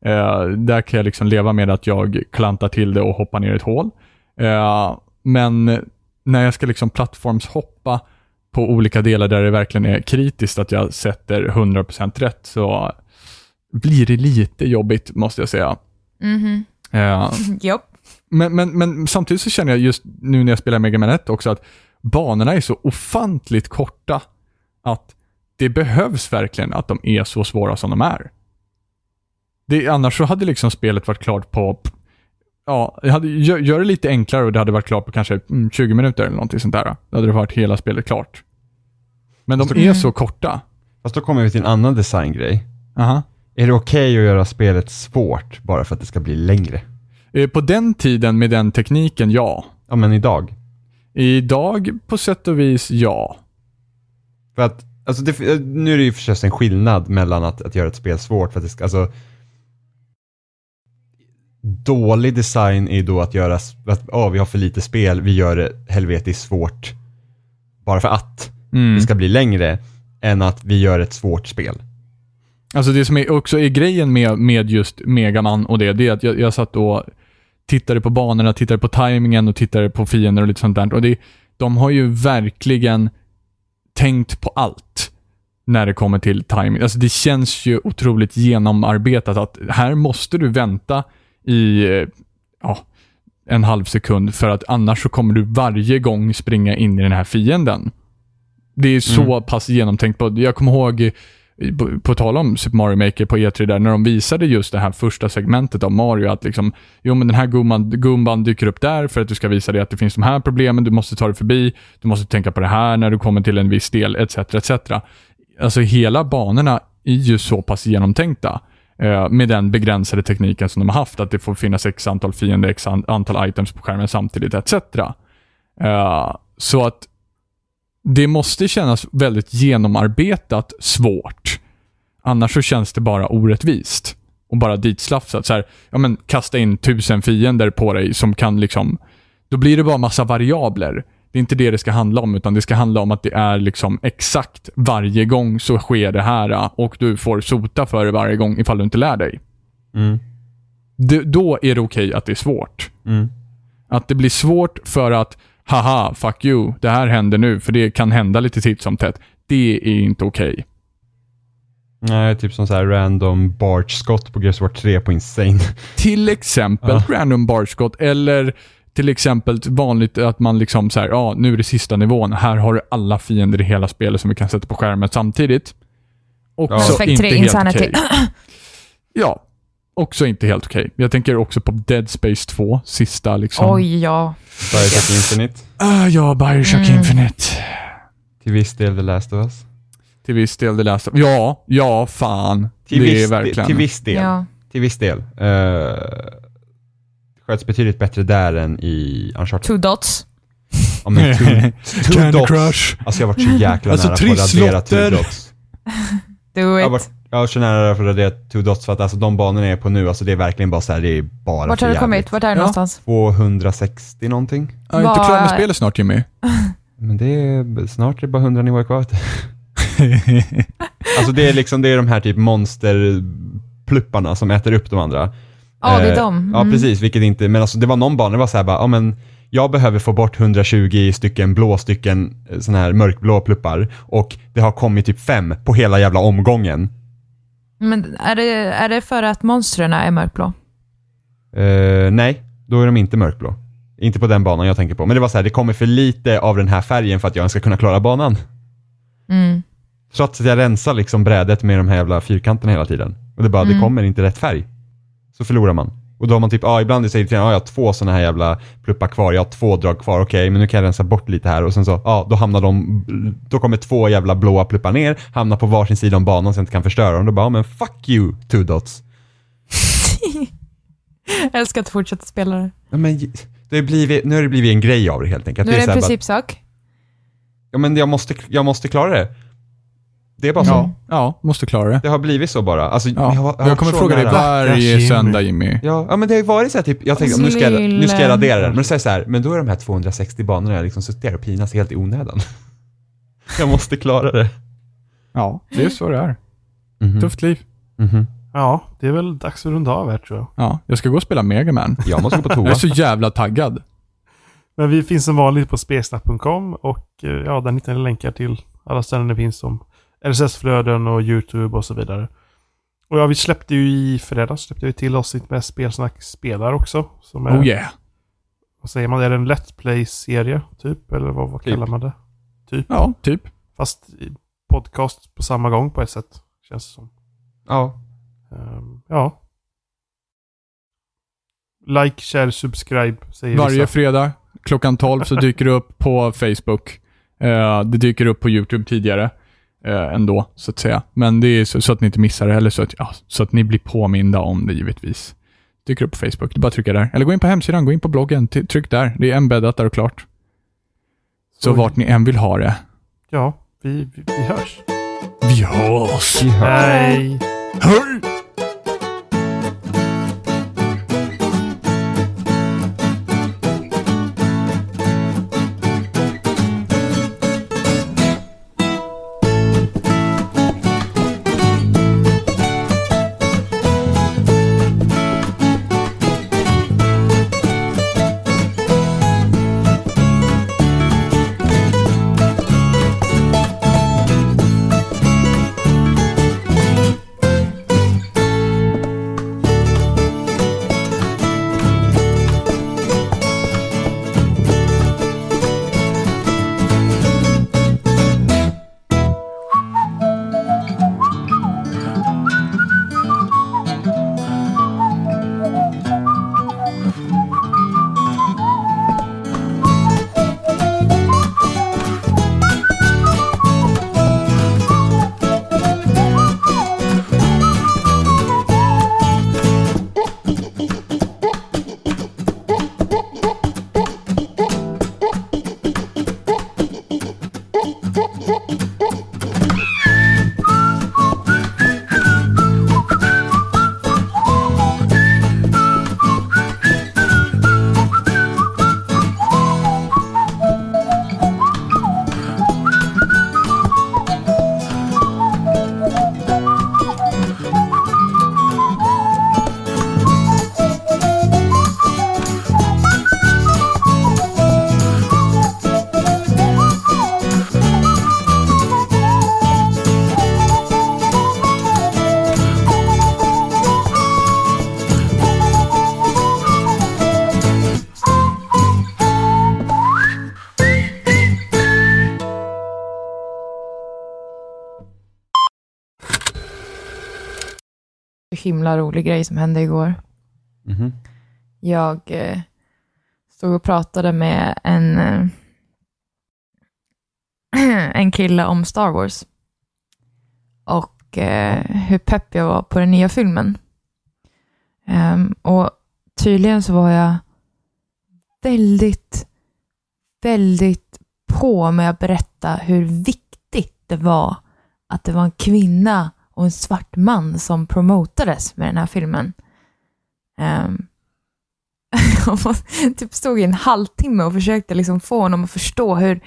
Eh, där kan jag liksom leva med att jag klantar till det och hoppar ner i ett hål. Eh, men när jag ska liksom plattformshoppa på olika delar där det verkligen är kritiskt att jag sätter 100% rätt så blir det lite jobbigt måste jag säga. Mhm. Eh, Japp. men, men, men samtidigt så känner jag just nu när jag spelar Mega Man 1 också att banorna är så ofantligt korta att det behövs verkligen att de är så svåra som de är. Det, annars så hade liksom spelet varit klart på, ja, hade, gör, gör det lite enklare och det hade varit klart på kanske mm, 20 minuter eller någonting sånt där. Då hade det varit hela spelet klart. Men de Mm. är så korta. Fast då kommer vi till en annan designgrej. Aha. Är det okej att göra spelet svårt bara för att det ska bli längre? Eh, På den tiden med den tekniken, ja. Ja men idag. Idag på sätt och vis, ja. För att, alltså det, nu är det ju förstås en skillnad mellan att, att göra ett spel svårt för att det ska, alltså Dålig design är då att göra, att oh, vi har för lite spel, vi gör det helvetiskt svårt bara för att Mm. det ska bli längre än att vi gör ett svårt spel. Alltså det som är också är grejen med, med just Megaman och det, det är att jag, jag satt och tittade på banorna, tittade på tajmingen och tittade på fiender och lite sånt där. Och det, de har ju verkligen tänkt på allt. när det kommer till timing. Alltså det känns ju otroligt genomarbetat att här måste du vänta i eh, ja, en halv sekund för att annars så kommer du varje gång springa in i den här fienden. Det är så Mm. pass genomtänkt. På, jag kommer ihåg, eh, på, på tal om Super Mario Maker på E3 där, när de visade just det här första segmentet av Mario, att liksom, jo men den här gumman, gumban dyker upp där för att du ska visa dig att det finns de här problemen, du måste ta dig förbi, du måste tänka på det här när du kommer till en viss del, etc. etc. Alltså hela banorna är ju så pass genomtänkta Eh, med den begränsade tekniken som de har haft, att det får finnas x antal fiender, x antal items på skärmen samtidigt, etc. Eh, så att det måste kännas väldigt genomarbetat svårt. Annars så känns det bara orättvist. Och bara ditslafsat. Så här, ja men kasta in tusen fiender på dig som kan liksom... Då blir det bara massa variabler. Det är inte det det ska handla om, utan det ska handla om att det är liksom exakt varje gång så sker det här och du får sota för det varje gång ifall du inte lär dig. Mm. Det, då är det okej att det är svårt. Mm. Att det blir svårt för att, haha, fuck you, det här händer nu, för det kan hända lite titt som tätt. Det är inte okej. Nej, typ som så här random barge-skott på Gears of War 3 på Insane. Till exempel Ja. random barskott eller till exempel vanligt att man liksom så här, ja, nu är det sista nivån. Här har du alla fiender i hela spelet som vi kan sätta på skärmen samtidigt. Också Ja. Inte 3 helt okej. Ja, också inte helt okej. Jag tänker också på Dead Space 2, sista liksom. Oj, ja. Bioshock Infinite. Ah, ja, Bioshock Mm. Infinite. Till viss del The Last of Us. Till viss del det lästa. Ja, ja, fan. Till, det viss, är verkligen. till viss del. ja. Till viss del. Uh, sköts betydligt bättre där än i Uncharted. Two dots. Ja, men two, two Candy dots. Crush. Alltså jag har varit så jäkla Alltså, nära på att radera two dots. Do Jag har it. varit jag har så nära för att radera two dots för att alltså de banorna jag är på nu, alltså det är verkligen bara så här, det är bara Vart har du kommit? Vart är du Ja. någonstans? 260 någonting. Jag är inte klar med spelet snart Jimmy. Men det är, snart är det bara 100 nivåer kvar. Alltså det är liksom, det är de här typ monsterplupparna som äter upp de andra. Ja, det är Eh. Ja, Mm. precis. Vilket inte, men alltså det var någon bana, det var så här bara, ja men jag behöver få bort 120 stycken blå stycken sådana här mörkblå pluppar och det har kommit typ fem på hela jävla omgången. Men är det, är det för att monstren är mörkblå? Eh, nej, då är de inte mörkblå. Inte på den banan jag tänker på. Men det var så här, det kommer för lite av den här färgen för att jag ens ska kunna klara banan. Mm. Trots att jag rensar liksom brädet med de här jävla fyrkanterna hela tiden. Och det bara, det Mm. kommer inte rätt färg. Så förlorar man. Och då har man typ, ja ibland säger det ja, jag har två sådana här jävla pluppar kvar, jag har två drag kvar, okej men nu kan jag rensa bort lite här och sen så, ja då hamnar de, då kommer två jävla blåa pluppar ner, hamnar på varsin sida om banan så jag inte kan förstöra dem. Då bara, ja men fuck you two dots. Jag älskar att fortsätta spela det. Ja, men det har blivit, nu har det blivit en grej av det helt enkelt. Nu är det en principsak. ja men jag måste, jag måste klara det. Det är bara så. Ja, ja, måste klara det. Det har blivit så bara. Alltså, Ja. jag, har- Jag, varit kommer fråga dig varje söndag Jimmy. Ja, ja, men det har ju varit så här typ, jag tänkte nu ska jag, nu ska jag radera den, men så är så här, men då är de här 260 banorna jag liksom suttit där och pinas helt i onödan. jag måste klara det. Ja, det är så det är. Mhm. Tufft liv. Mhm. Ja, det är väl dags att runda av här tror jag. Ja, jag ska gå och spela Mega Man. Jag måste gå på Jag toa. är så jävla taggad. Men vi finns som vanligt på spelsnack.com och eh, ja, där hittar ni länkar till alla ställen det finns som RSS-flöden och YouTube och så vidare. Och ja, vi släppte ju i fredags släppte vi till avsnitt med Spelsnack spelar också. Som är, Oh yeah. vad säger man, är det en Let's Play-serie typ? Eller vad, vad Typ. kallar man det? Typ. Ja, typ. Fast podcast på samma gång på ett sätt. Känns det som. Ja. Ehm, ja. Like, share, subscribe säger Varje vissa. fredag klockan 12 så dyker det upp på Facebook. Eh, det dyker upp på YouTube tidigare eh, ändå, så att säga. Men det är så, så att ni inte missar det, eller så att, ja, så att ni blir påminda om det givetvis. Dyker upp på Facebook, det är bara att trycka där. Eller gå in på hemsidan, gå in på bloggen, tryck där. Det är embeddat där och klart. Så Oj. vart ni än vill ha det. Ja, vi, vi, vi hörs. Vi hörs! Vi hörs. Hej! Hej! Himla rolig grej som hände igår. Mhm. Jag eh, stod och pratade med en, eh, en kille om Star Wars. Och eh, hur pepp jag var på den nya filmen. Ehm, och tydligen så var jag väldigt, väldigt på med att berätta hur viktigt det var att det var en kvinna och en svart man som promotades med den här filmen. Um, typ stod i en halvtimme och försökte liksom få honom att förstå hur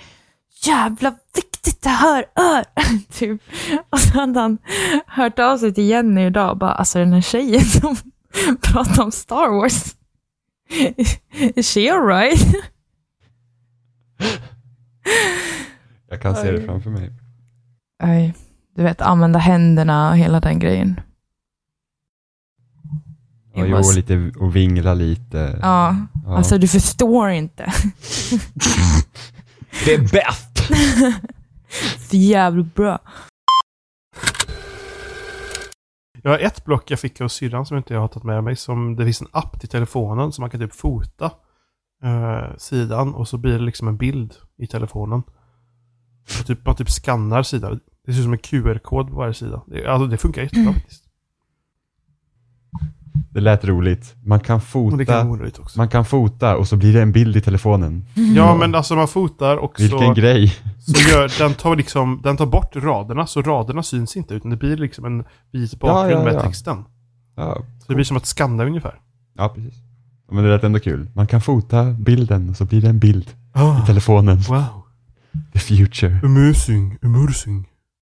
jävla viktigt det här är. typ. Och så hade han hört av sig till Jenny idag och bara, alltså den här tjejen som pratar om Star Wars, is she alright? Jag kan se det framför mig. Nej, du vet använda händerna och hela den grejen. Ja, jo, och lite och vingla lite. Ja, Ja. alltså du förstår inte. det är bäst! För jävligt bra. Jag har ett block jag fick av syrran som inte jag har tagit med mig. Som det finns en app till telefonen som man kan typ fota eh, sidan och så blir det liksom en bild i telefonen. Och typ, man typ skannar sidan. Det ser ut som en QR-kod på varje sida. Det, alltså det funkar jättebra faktiskt. Det lät roligt. Man kan kan fota, också. man kan fota och så blir det en bild i telefonen. Ja men alltså man fotar och Vilken så, grej. så gör, den tar liksom, den tar bort raderna så raderna syns inte utan det blir liksom en vit bakgrund ja, med ja. texten. Ja, Så det blir som att skanna ungefär. ja precis. Men det lät ändå kul. Man kan fota bilden och så blir det en bild i Ah, telefonen. wow. The future. Amazing, amazing.